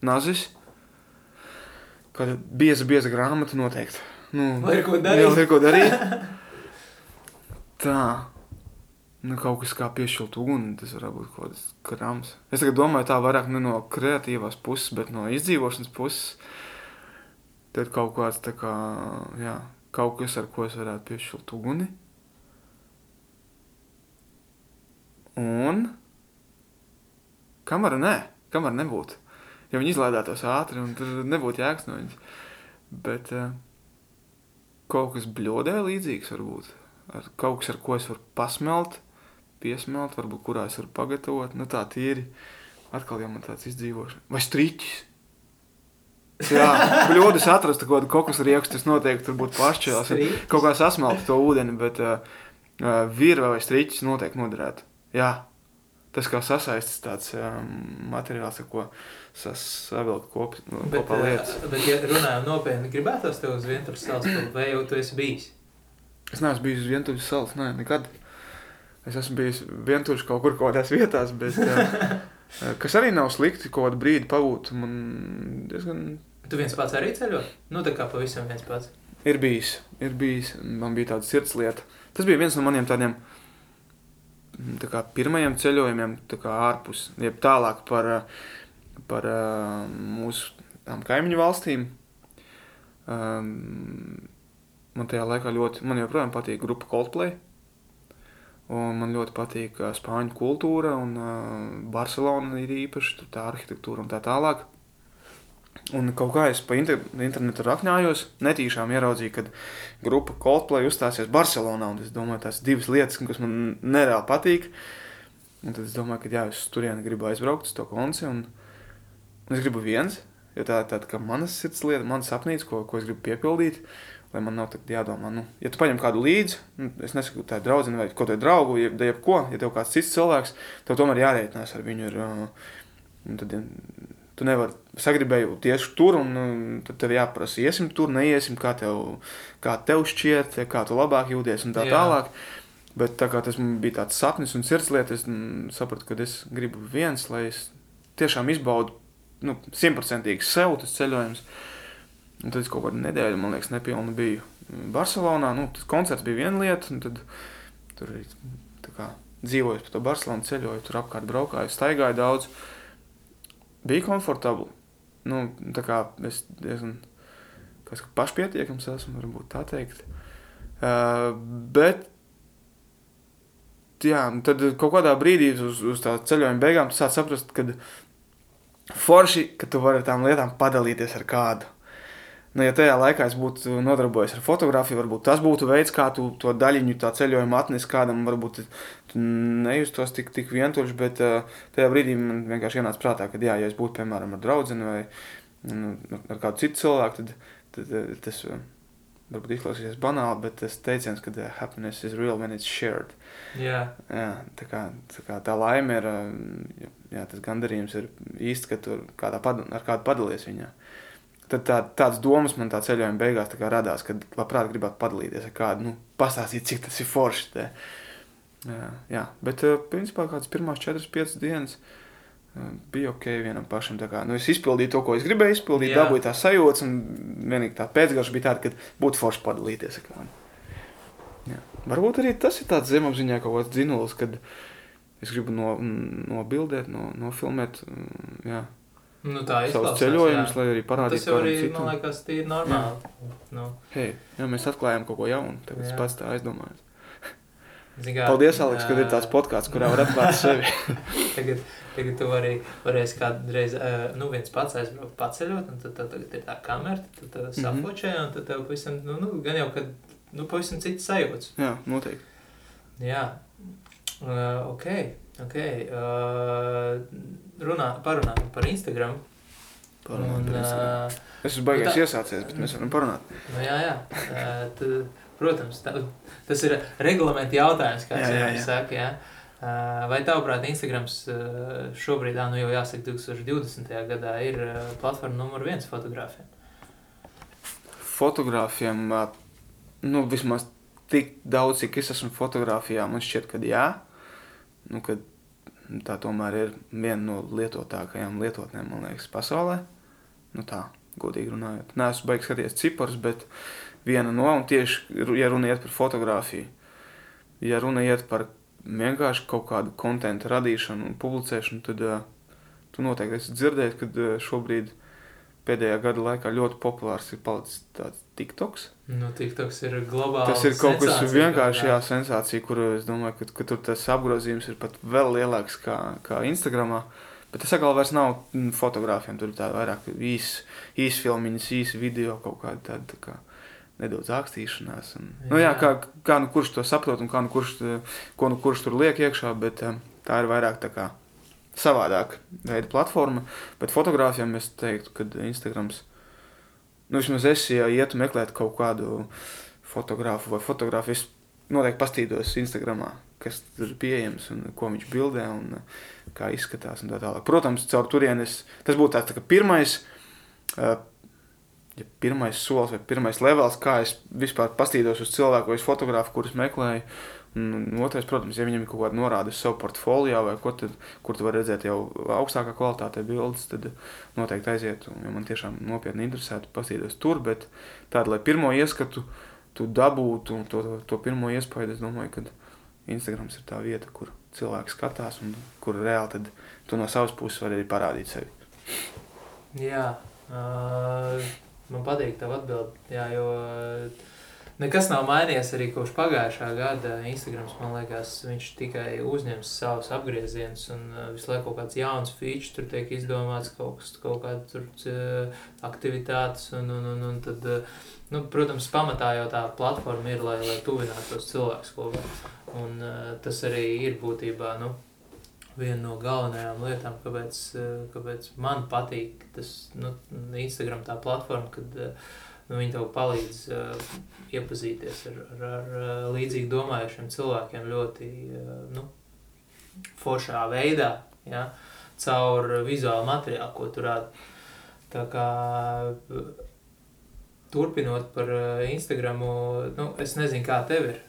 nazis, kāda bieza, bieza grāmata noteikti. Nu, Lai ir ko darīt. Jā, ir ko darīt. Tā. Nu, kaut kas kā piešķirt uguni, tas var būt kaut kāds krāms. Es domāju, tā vairāk ne no kreatīvās puses, bet no izdzīvošanas puses. Tad kaut kāds tā kā, jā, kaut kas, ar ko es varētu piešķirt uguni. Un kamera nē, kamera nebūtu. Ja viņi izlādētos ātri, un tur nebūtu jēgas no viņas. Bet uh, kaut kas bļodē līdzīgs varbūt. Ar kaut kas, ar ko es varu pasmelt, piesmelt, varbūt kurā es varu pagatavot. Nu tā tīri. Atkal jau man tāds izdzīvošana. Vai striķis? Jā, bļodas atrast kaut kādu kokus riekstu, tas noteikti tur būtu. Striķis? Kaut kā sasmelt to ūdeni, bet uh, uh, virva vai striķis noteikti noderētu. Jā, tas kā sasaistas tāds um, materiāls, ar ko savilkt kop, Bet, kopā lietas. bet, ja runājam nopietni, gribētos tev uz vientuļas salas, vai jau tu esi bijis? Es neesmu bijis uz vientuļas salas, nē, nekad. Es esmu bijis vientuļš kaut kur kaut kādās vietās, bet, uh, kas arī nav slikti, kaut kādu brīdi pabūt. Man diezgan Tu viens pats arī ceļo? Nu, tā kā pavisam viens pats. ir bijis, ir bijis, man bija tāda sirds lieta. Tas bija viens no maniem tādiem mm, tā kā, pirmajiem ceļojumiem, tā kā ārpus, jeb tālāk par, par mūsu kaimiņu valstīm. Um, man tajā laikā ļoti, man joprojām patīk grupa Coldplay. Un man ļoti patīk uh, spāņu kultūra, un uh, Barcelona ir īpaši tā arhitektūra un tā tālāk. Un kaut kā es pa inter internetu rakņājos, netīšām ieraudzīju, kad grupa Coldplay uzstāsies Barcelonā. Es domāju, tās divas lietas, kas man nereāli patīk. Un tad es domāju, ka jā, es uz turieni gribu aizbraukt uz to konci. Un, un es gribu viens, jo tā ir tāda kā manas sirds lieta, manas sapnītes, ko, ko es gribu piepildīt. Lai man nav jādomā, nu, ja tu paņem kādu līdzi, nu, es nesaku, tā ir draudzene vai kaut kāda draugu, ja, ja ko, ja tev kāds cits cilvēks, tev tomēr jārēķinās ar viņu. Ir, uh, un tad, ja, tu nevari sagribēju tieši tur, un um, tad tev jāprasa, iesim tur, neiesim, kā tev, kā tev šķiet, kā tu labāk jūties un tā Jā. tālāk. Bet tā kā tas bija tāds sapnis un sirdslieta, es mm, sapratu, ka es gribu viens, lai es tiešām izbaudu nu, simtprocentīgi sev tas ceļojums. Un tad es kaut kādu nedēļu, man liekas, nepilnu biju Barcelonā. Nu, tas koncerts bija viena lieta, un tad tur arī dzīvoju pa to Barcelonu, ceļoju, tur apkārt braukāju, staigāju daudz. Bija komfortabli. Nu, tā kā es diezgan kas, pašpietiekams esmu, varbūt tā teikt. Uh, bet, jā, tad kaut kādā brīdī uz, uz tā ceļojuma beigām tu sāc saprast, ka forši, ka tu vari ar tām lietām padalīties ar kādu. Nu, ja tajā laikā es būtu nodarbojies ar fotografiju, varbūt tas būtu veids, kā tu to daļiņu tā ceļojuma atnesi kādam, varbūt tu nejustos tik, tik vientuļš, bet uh, tajā brīdī man vienkārši ienāca prātā, ka, jā, ja es būtu, piemēram, ar draugu vai nu, ar kādu citu cilvēku, tad, tad, tad tas uh, varbūt izklausīsies banāli, bet tas teiciens, ka happiness is real when it's shared. Jā. Jā, tā, kā, tā, kā tā laime ir, jā, tas gandarījums ir īsti, ka tu kādā pad, ar kādu padalies viņā. Tad tā, tāds domas man tā ceļojuma beigās tā radās, kad labprāt gribētu padalīties ar kādu, nu, pastāstīt, cik tas ir forši. Te. Jā, jā, bet eh, principā kādas pirmās 4-5 dienas eh, bija ok vienam pašam. Kā, nu, es izpildīju to, ko es gribēju izpildīt, Jā. dabūju tā sajūta, un vienīgi tā pēcgarša bija tāda, ka būtu forši padalīties ar kādu. Jā. Varbūt arī tas ir tāds zemapziņā kaut kāds dzinulis, kad es gribu no, nobildēt, no, nofilmēt. Jā Nu, ir ceļojums, jā. lai arī parādītu. Tas jau arī, citu. man liekas, ir normāli. Jā. Nu. Hei, jā, mēs atklājām kaut ko jaunu, tagad es pats tā aizdomājos. Kā, Paldies, Aleks, ka ir tāds podkāsts, kurā var atklāt sevi. tagad, tagad tu vari, varēsi kādreiz, nu, viens pats aizbraukt paceļot, un tad tev tagad ir tā kamera, tad tev mhm. safočē, un tad tev pavisam, nu, nu, gan jau, kad, nu, pavisam cits sajūts. Jā, noteikti. Jā, uh, ok, ok. Uh, runā, parunājam par Instagram. Parunājam un, par Instagram. Uh, es esmu baigājis nu, iesācies, bet mēs varam parunāt. Nu, jā, jā. Uh, tad, protams, tā, tas ir reglamenta jautājums, kā jau saka. Jā. Uh, vai tavuprāt, Instagrams uh, šobrīd, nu jau jāsaka, 2020. gadā ir uh, platforma numur viens fotogrāfiem? Fotogrāfiem, nu, vismaz tik daudz, cik es esmu fotografijā, man šķiet, ka jā. Nu, kad tā tomēr ir viena no lietotākajām lietotnēm, man liekas, pasaulē. Nu tā, godīgi runājot. Nē, esmu beigas skatīties ciparus, bet viena no, un tieši, ja runa iet par fotografiju, ja runa iet par vienkārši kaut kādu kontentu radīšanu un publicēšanu, tad uh, tu noteikti esi dzirdējis, ka uh, šobrīd pēdējā gada laikā ļoti populārs ir palicis tāds TikToks. Nu, TikToks ir globāls. Tas ir kaut kas vienkārši jā, sensācija, kur es domāju, ka, ka tur tas apgrozījums ir pat vēl lielāks kā, kā Instagramā. Bet tas atkal vairs nav mm, fotogrāfiem, tur ir tāda vairāk īs, īs filmiņas, īs video, kaut kāda tāda tā kā nedaudz ākstīšanās. Un, jā. Nu jā, kā, kā nu kurš to saprot un kā nu kurš, ko nu kurš tur liek iekšā, bet um, tā ir vairāk tā kā savādāk veida platforma. Bet fotogrāfiem es teiktu, ka Instagrams nu, vismaz es, ja ietu meklēt kaut kādu fotografu vai fotogrāfu, es noteikti pastīdos Instagramā, kas tur ir pieejams un ko viņš bildē un kā izskatās un tā tālāk. Protams, caur turienes tas būtu tāds tā kā pirmais, uh, ja pirmais solis vai pirmais levels, kā es vispār pastīdos uz cilvēku vai uz fotografu, kurus meklēju. Un otrais, protams, ja viņam ir kaut kāda norāde savu portfolio, vai ko tad, kur tu vari redzēt jau augstākā kvalitātē bildes, tad noteikti aiziet. Un, ja man tiešām nopietni interesētu, paskatīties tur, bet tādu, lai pirmo ieskatu tu dabūtu to, to, to pirmo iespēju, es domāju, ka Instagrams ir tā vieta, kur cilvēki skatās un kur reāli tad tu no savas puses vari arī parādīt sevi. Jā, uh, man patīk tavu atbildi, jā, jo uh, Nekas nav mainījies arī kopš pagājušā gada. Instagrams, man liekas, viņš tikai uzņems savus apgriezienus un uh, visu laiku kaut kāds jauns feature tur tiek izdomāts, kaut, kas, kaut kāda tur uh, aktivitātes. Un, un, un, un tad, uh, nu, protams, pamatā jau tā platforma ir, lai, lai tuvinātu tos cilvēkus kopā. Un tas arī ir būtībā, nu, viena no galvenajām lietām, kāpēc, kāpēc man patīk tas nu, Instagram tā platforma, kad uh, nu, viņi tev palīdz uh, iepazīties ar, ar, ar uh, līdzīgi domājušiem cilvēkiem ļoti uh, nu, foršā veidā, ja, caur vizuālu materiālu, ko tu rādi. Tā kā turpinot par Instagramu, nu, es nezinu, kā tev ir.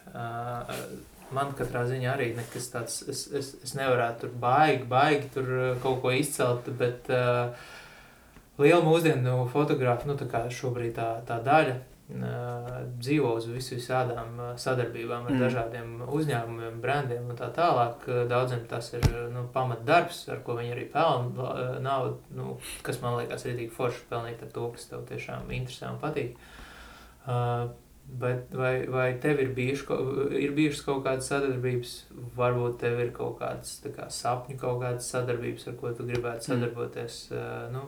Man katrā ziņā arī nekas tāds, es, es, es nevarētu tur baigi, baigi tur kaut ko izcelt, bet uh, liela mūsdienu fotografa, nu, tā kā šobrīd tā, tā daļa, dzīvo uz vis visādām sadarbībām ar Mm. mm. dažādiem uzņēmumiem, brandiem un tā tālāk. Daudziem tas ir nu, pamatdarbs, ar ko viņi arī pelna uh, naudu, nu, kas man liekas rītīgi forši pelnīt ar to, kas tev tiešām interesē un patīk. Uh, Bet vai, vai tev ir, bijuši, ir bijušas kaut kādas sadarbības, varbūt tev ir kaut kādas kā, sapņu, kaut kādas sadarbības, ar ko tu gribētu sadarboties? Uh, nu,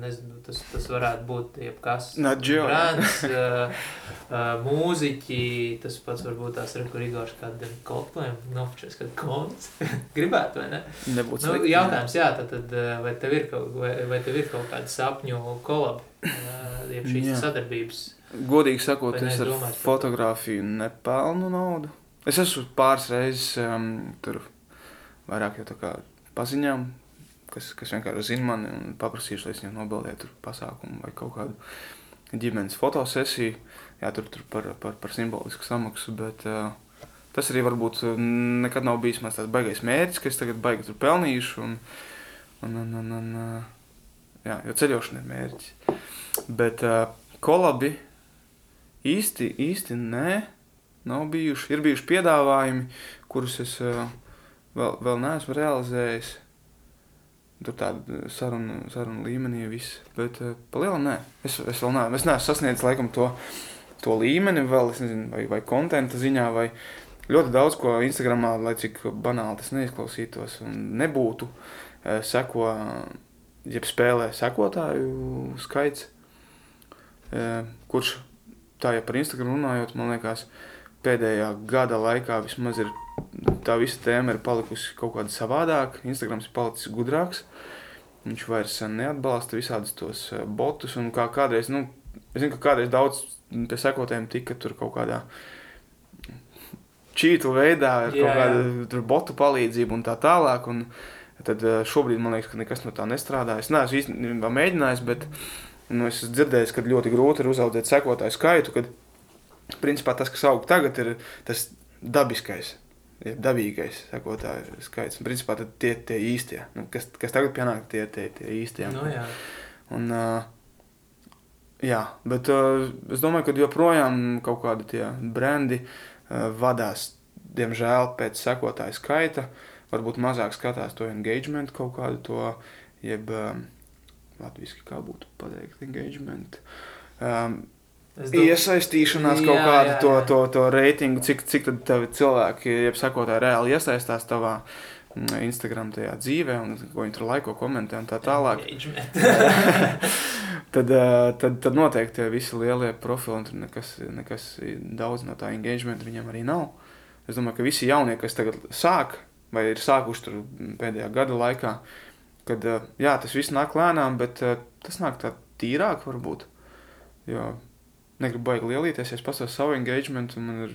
nezinu, tas, tas varētu būt jebkas. Brands, uh, uh, mūziķi, tas pats varbūt tās ir, kur Igors kādam Coldplayam nofočēs kādu konts. gribētu, vai ne? Nebūtu Nu, slikti. jautājums, jā, tad, tad vai, tev ir kaut, vai, vai tev ir kaut kāda sapņu kolabi, uh, jeb šīs Jā. sadarbības? Godīgi sakot, es ar fotografiju nepelnu naudu. Es esmu pāris reizes um, tur vairāk jau tā kā paziņām, kas, kas vienkārši zina mani un paprasījuši, lai es viņiem nobildētu pasākumu vai kaut kādu ģimenes fotosesiju. Jā, tur, tur par, par, par simbolisku samaksu, bet uh, tas arī varbūt nekad nav bijis mans tāds baigais mērķis, ka es tagad baigi tur pelnīšu. Un, un, un, un, un, uh, jā, jo ceļošana ir mērķis. Bet uh, kolabi īsti, īsti nē, nav bijuši. Ir bijuši piedāvājumi, kurus es uh, vēl, vēl neesmu realizējis. Tur tāda saruna, saruna līmenī viss. Bet uh, palielam nē. Es, es vēl neesmu, es neesmu sasniedzis laikam to, to līmeni vēl, es nezinu, vai, vai kontenta ziņā, vai ļoti daudz ko Instagramā, lai cik banāli tas neizklausītos un nebūtu, uh, seko, jeb spēlē sekotāju skaits, uh, kurš tā jau par Instagram runājot, man liekas, pēdējā gada laikā vismaz ir tā visa tēma ir palikusi kaut kāda savādāka. Instagrams ir palicis gudrāks. Viņš vairs neatbalsta visādus tos eh, botus. Un kā kādreiz, nu, es zinu, ka kādreiz daudz pie sekotājiem tika tur kaut kādā čītu veidā, ar Jā, kaut jā. kādu tur botu palīdzību un tā tālāk. Un tad eh, šobrīd man liekas, ka nekas no tā nestrādā. Es neesmu īstenībā mēģinājis, bet nu, es esmu dzirdējis, ka ļoti grūti ir uzaugt sekotāju skaitu. Kad, principā tas, kas aug tagad, ir tas dabiskais, jeb dabīgais sekotāju skaits. Un, principā tad tie ir tie īstie, nu, kas, kas tagad pienāk, tie ir tie, tie īstie. Nu, jā. Un, uh, jā, bet uh, es domāju, ka joprojām kaut kādi tie brendi uh, vadās, diemžēl, pēc sekotāju skaita. Varbūt mazāk skatās to engagement kaut kādu to, jeb um, latviešu kā būtu pateikt, engagement. Um, Domāju, Iesaistīšanās kaut Jā, kādu jā, to, jā. to, to reitingu, cik, cik tad cilvēki, jeb sekotāji, reāli iesaistās tavā mm, Instagram tajā dzīvē, un ko viņi tur laiko komentē un tā tālāk. tad, tad, tad noteikti tie visi lielie profili, un tur nekas, nekas daudz no tā engagement viņiem arī nav. Es domāju, ka visi jaunie, kas tagad sāk, vai ir sākuši tur pēdējā gada laikā, kad jā, tas viss nāk lēnām, bet tas nāk tā tīrāk varbūt. Jo negribu baigi lielīties, ja es pasaku savu engagement, un man ir,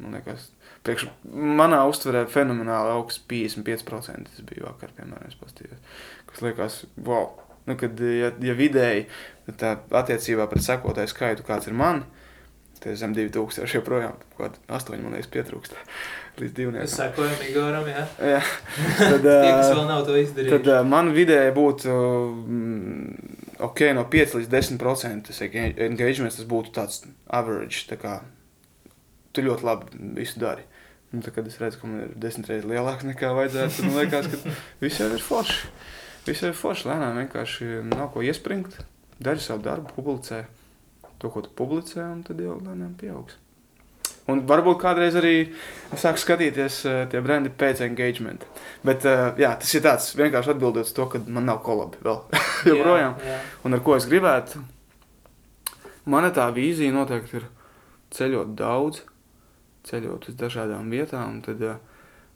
man liekas, priekš manā uztverē fenomenāli augsts 55%. Tas bija vakar, piemēram, es paskatījos. Kas liekas, wow, nu, kad, ja, ja vidēji tā attiecībā pret sekotāju skaitu, kāds ir man, tad zem 2000 joprojām kaut kāda 8, man liekas, pietrūkst līdz 2. Es sekoju Igoram, jā. Jā, tad, Tie, kas vēl nav to izdarījuši. Tad man vidēji būtu mm, ok, no 5 līdz 10% tas enga- engagement, tas būtu tāds average. Tā kā tu ļoti labi visu dari. Un, tad, kad es redzu, ka man ir desmit reizes lielāks nekā vajadzētu, tad man liekas, ka viss jau ir forši. Viss jau ir forši. Lēnām vienkārši nav ko iespringt. Dari savu darbu, publicē to, ko tu publicē, un tad jau lēnām pieaugs. Un varbūt kādreiz arī sāk skatīties uh, tie brendi pēc engagement. Bet uh, jā, tas ir tāds vienkārši atbildot to, ka man nav kolabi vēl joprojām. Jā, jā. Un ar ko es gribētu? Mana tā vīzija noteikti ir ceļot daudz, ceļot uz dažādām vietām. Tad uh,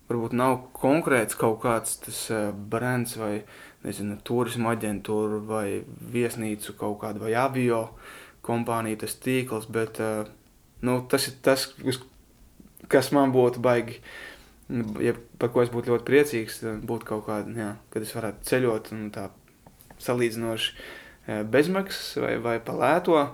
varbūt nav konkrēts kaut kāds tas uh, brands vai nezinu, turisma aģentūra vai viesnīcu kaut kāda vai avio kompānija, tas tīkls. Bet uh, nu, tas ir tas, kas man būtu baigi. Ja par ko es būtu ļoti priecīgs, būtu kaut kāda, jā, kad es varētu ceļot un tā salīdzinoši eh, bezmaksas vai, vai pa lēto.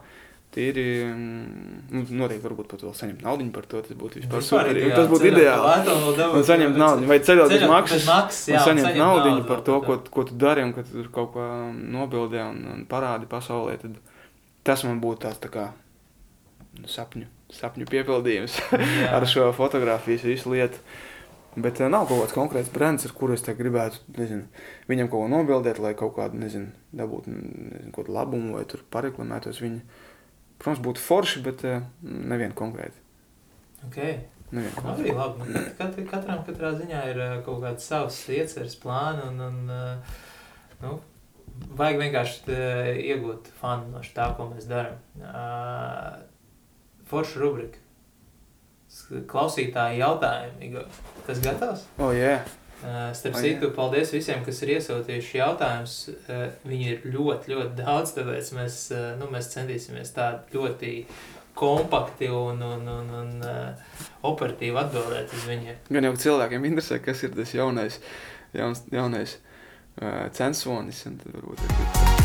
Tīri, mm, nu, noteikti varbūt pat vēl saņemt naudu par to. Tas būtu vispār super. ideāli. Tas būtu ideāli. Un saņemt naudu, vai ceļot bez maksas. maksas, jā, un saņemt saņemt naudu par to, ko, ko tu dari un ka tu kaut ko nobildē un, un parādi pasaulē. Tad tas man būtu tāds tā kā sapņu, sapņu piepildījums ar šo fotografijas visu lietu. Bet uh, nav kaut kāds konkrēts brands, ar kuru es gribētu nezinu, viņam kaut ko nobildēt, lai kaut kādu, nezinu, dabūtu nezinu, kaut kādu labumu vai pareklamētos viņu. Protams, būtu forši, bet uh, nevienu konkrēti. Okay. Nevienu Nu, Arī labi. Nu, kat, katram katrā ziņā ir ā, kaut kāds savs ieceres plāni un, un nu, vajag vienkārši iegūt fanu no tā, ko mēs darām. Forša rubrika. Klausītāji jautājumi. Igor. Tas gatavs? O, oh, jā. Uh, Starp O, citu, jā. paldies visiem, kas ir iesūtījuši jautājumus. Uh, Viņi ir ļoti, ļoti daudz, tāpēc mēs, uh, nu, mēs centīsimies tā ļoti kompakti un, un, un, un uh, operatīvi atbildēt uz viņiem. Gan jau cilvēkiem interesē, kas ir tas jaunais, jauns, jaunais uh, censonis. un tad varbūt ir-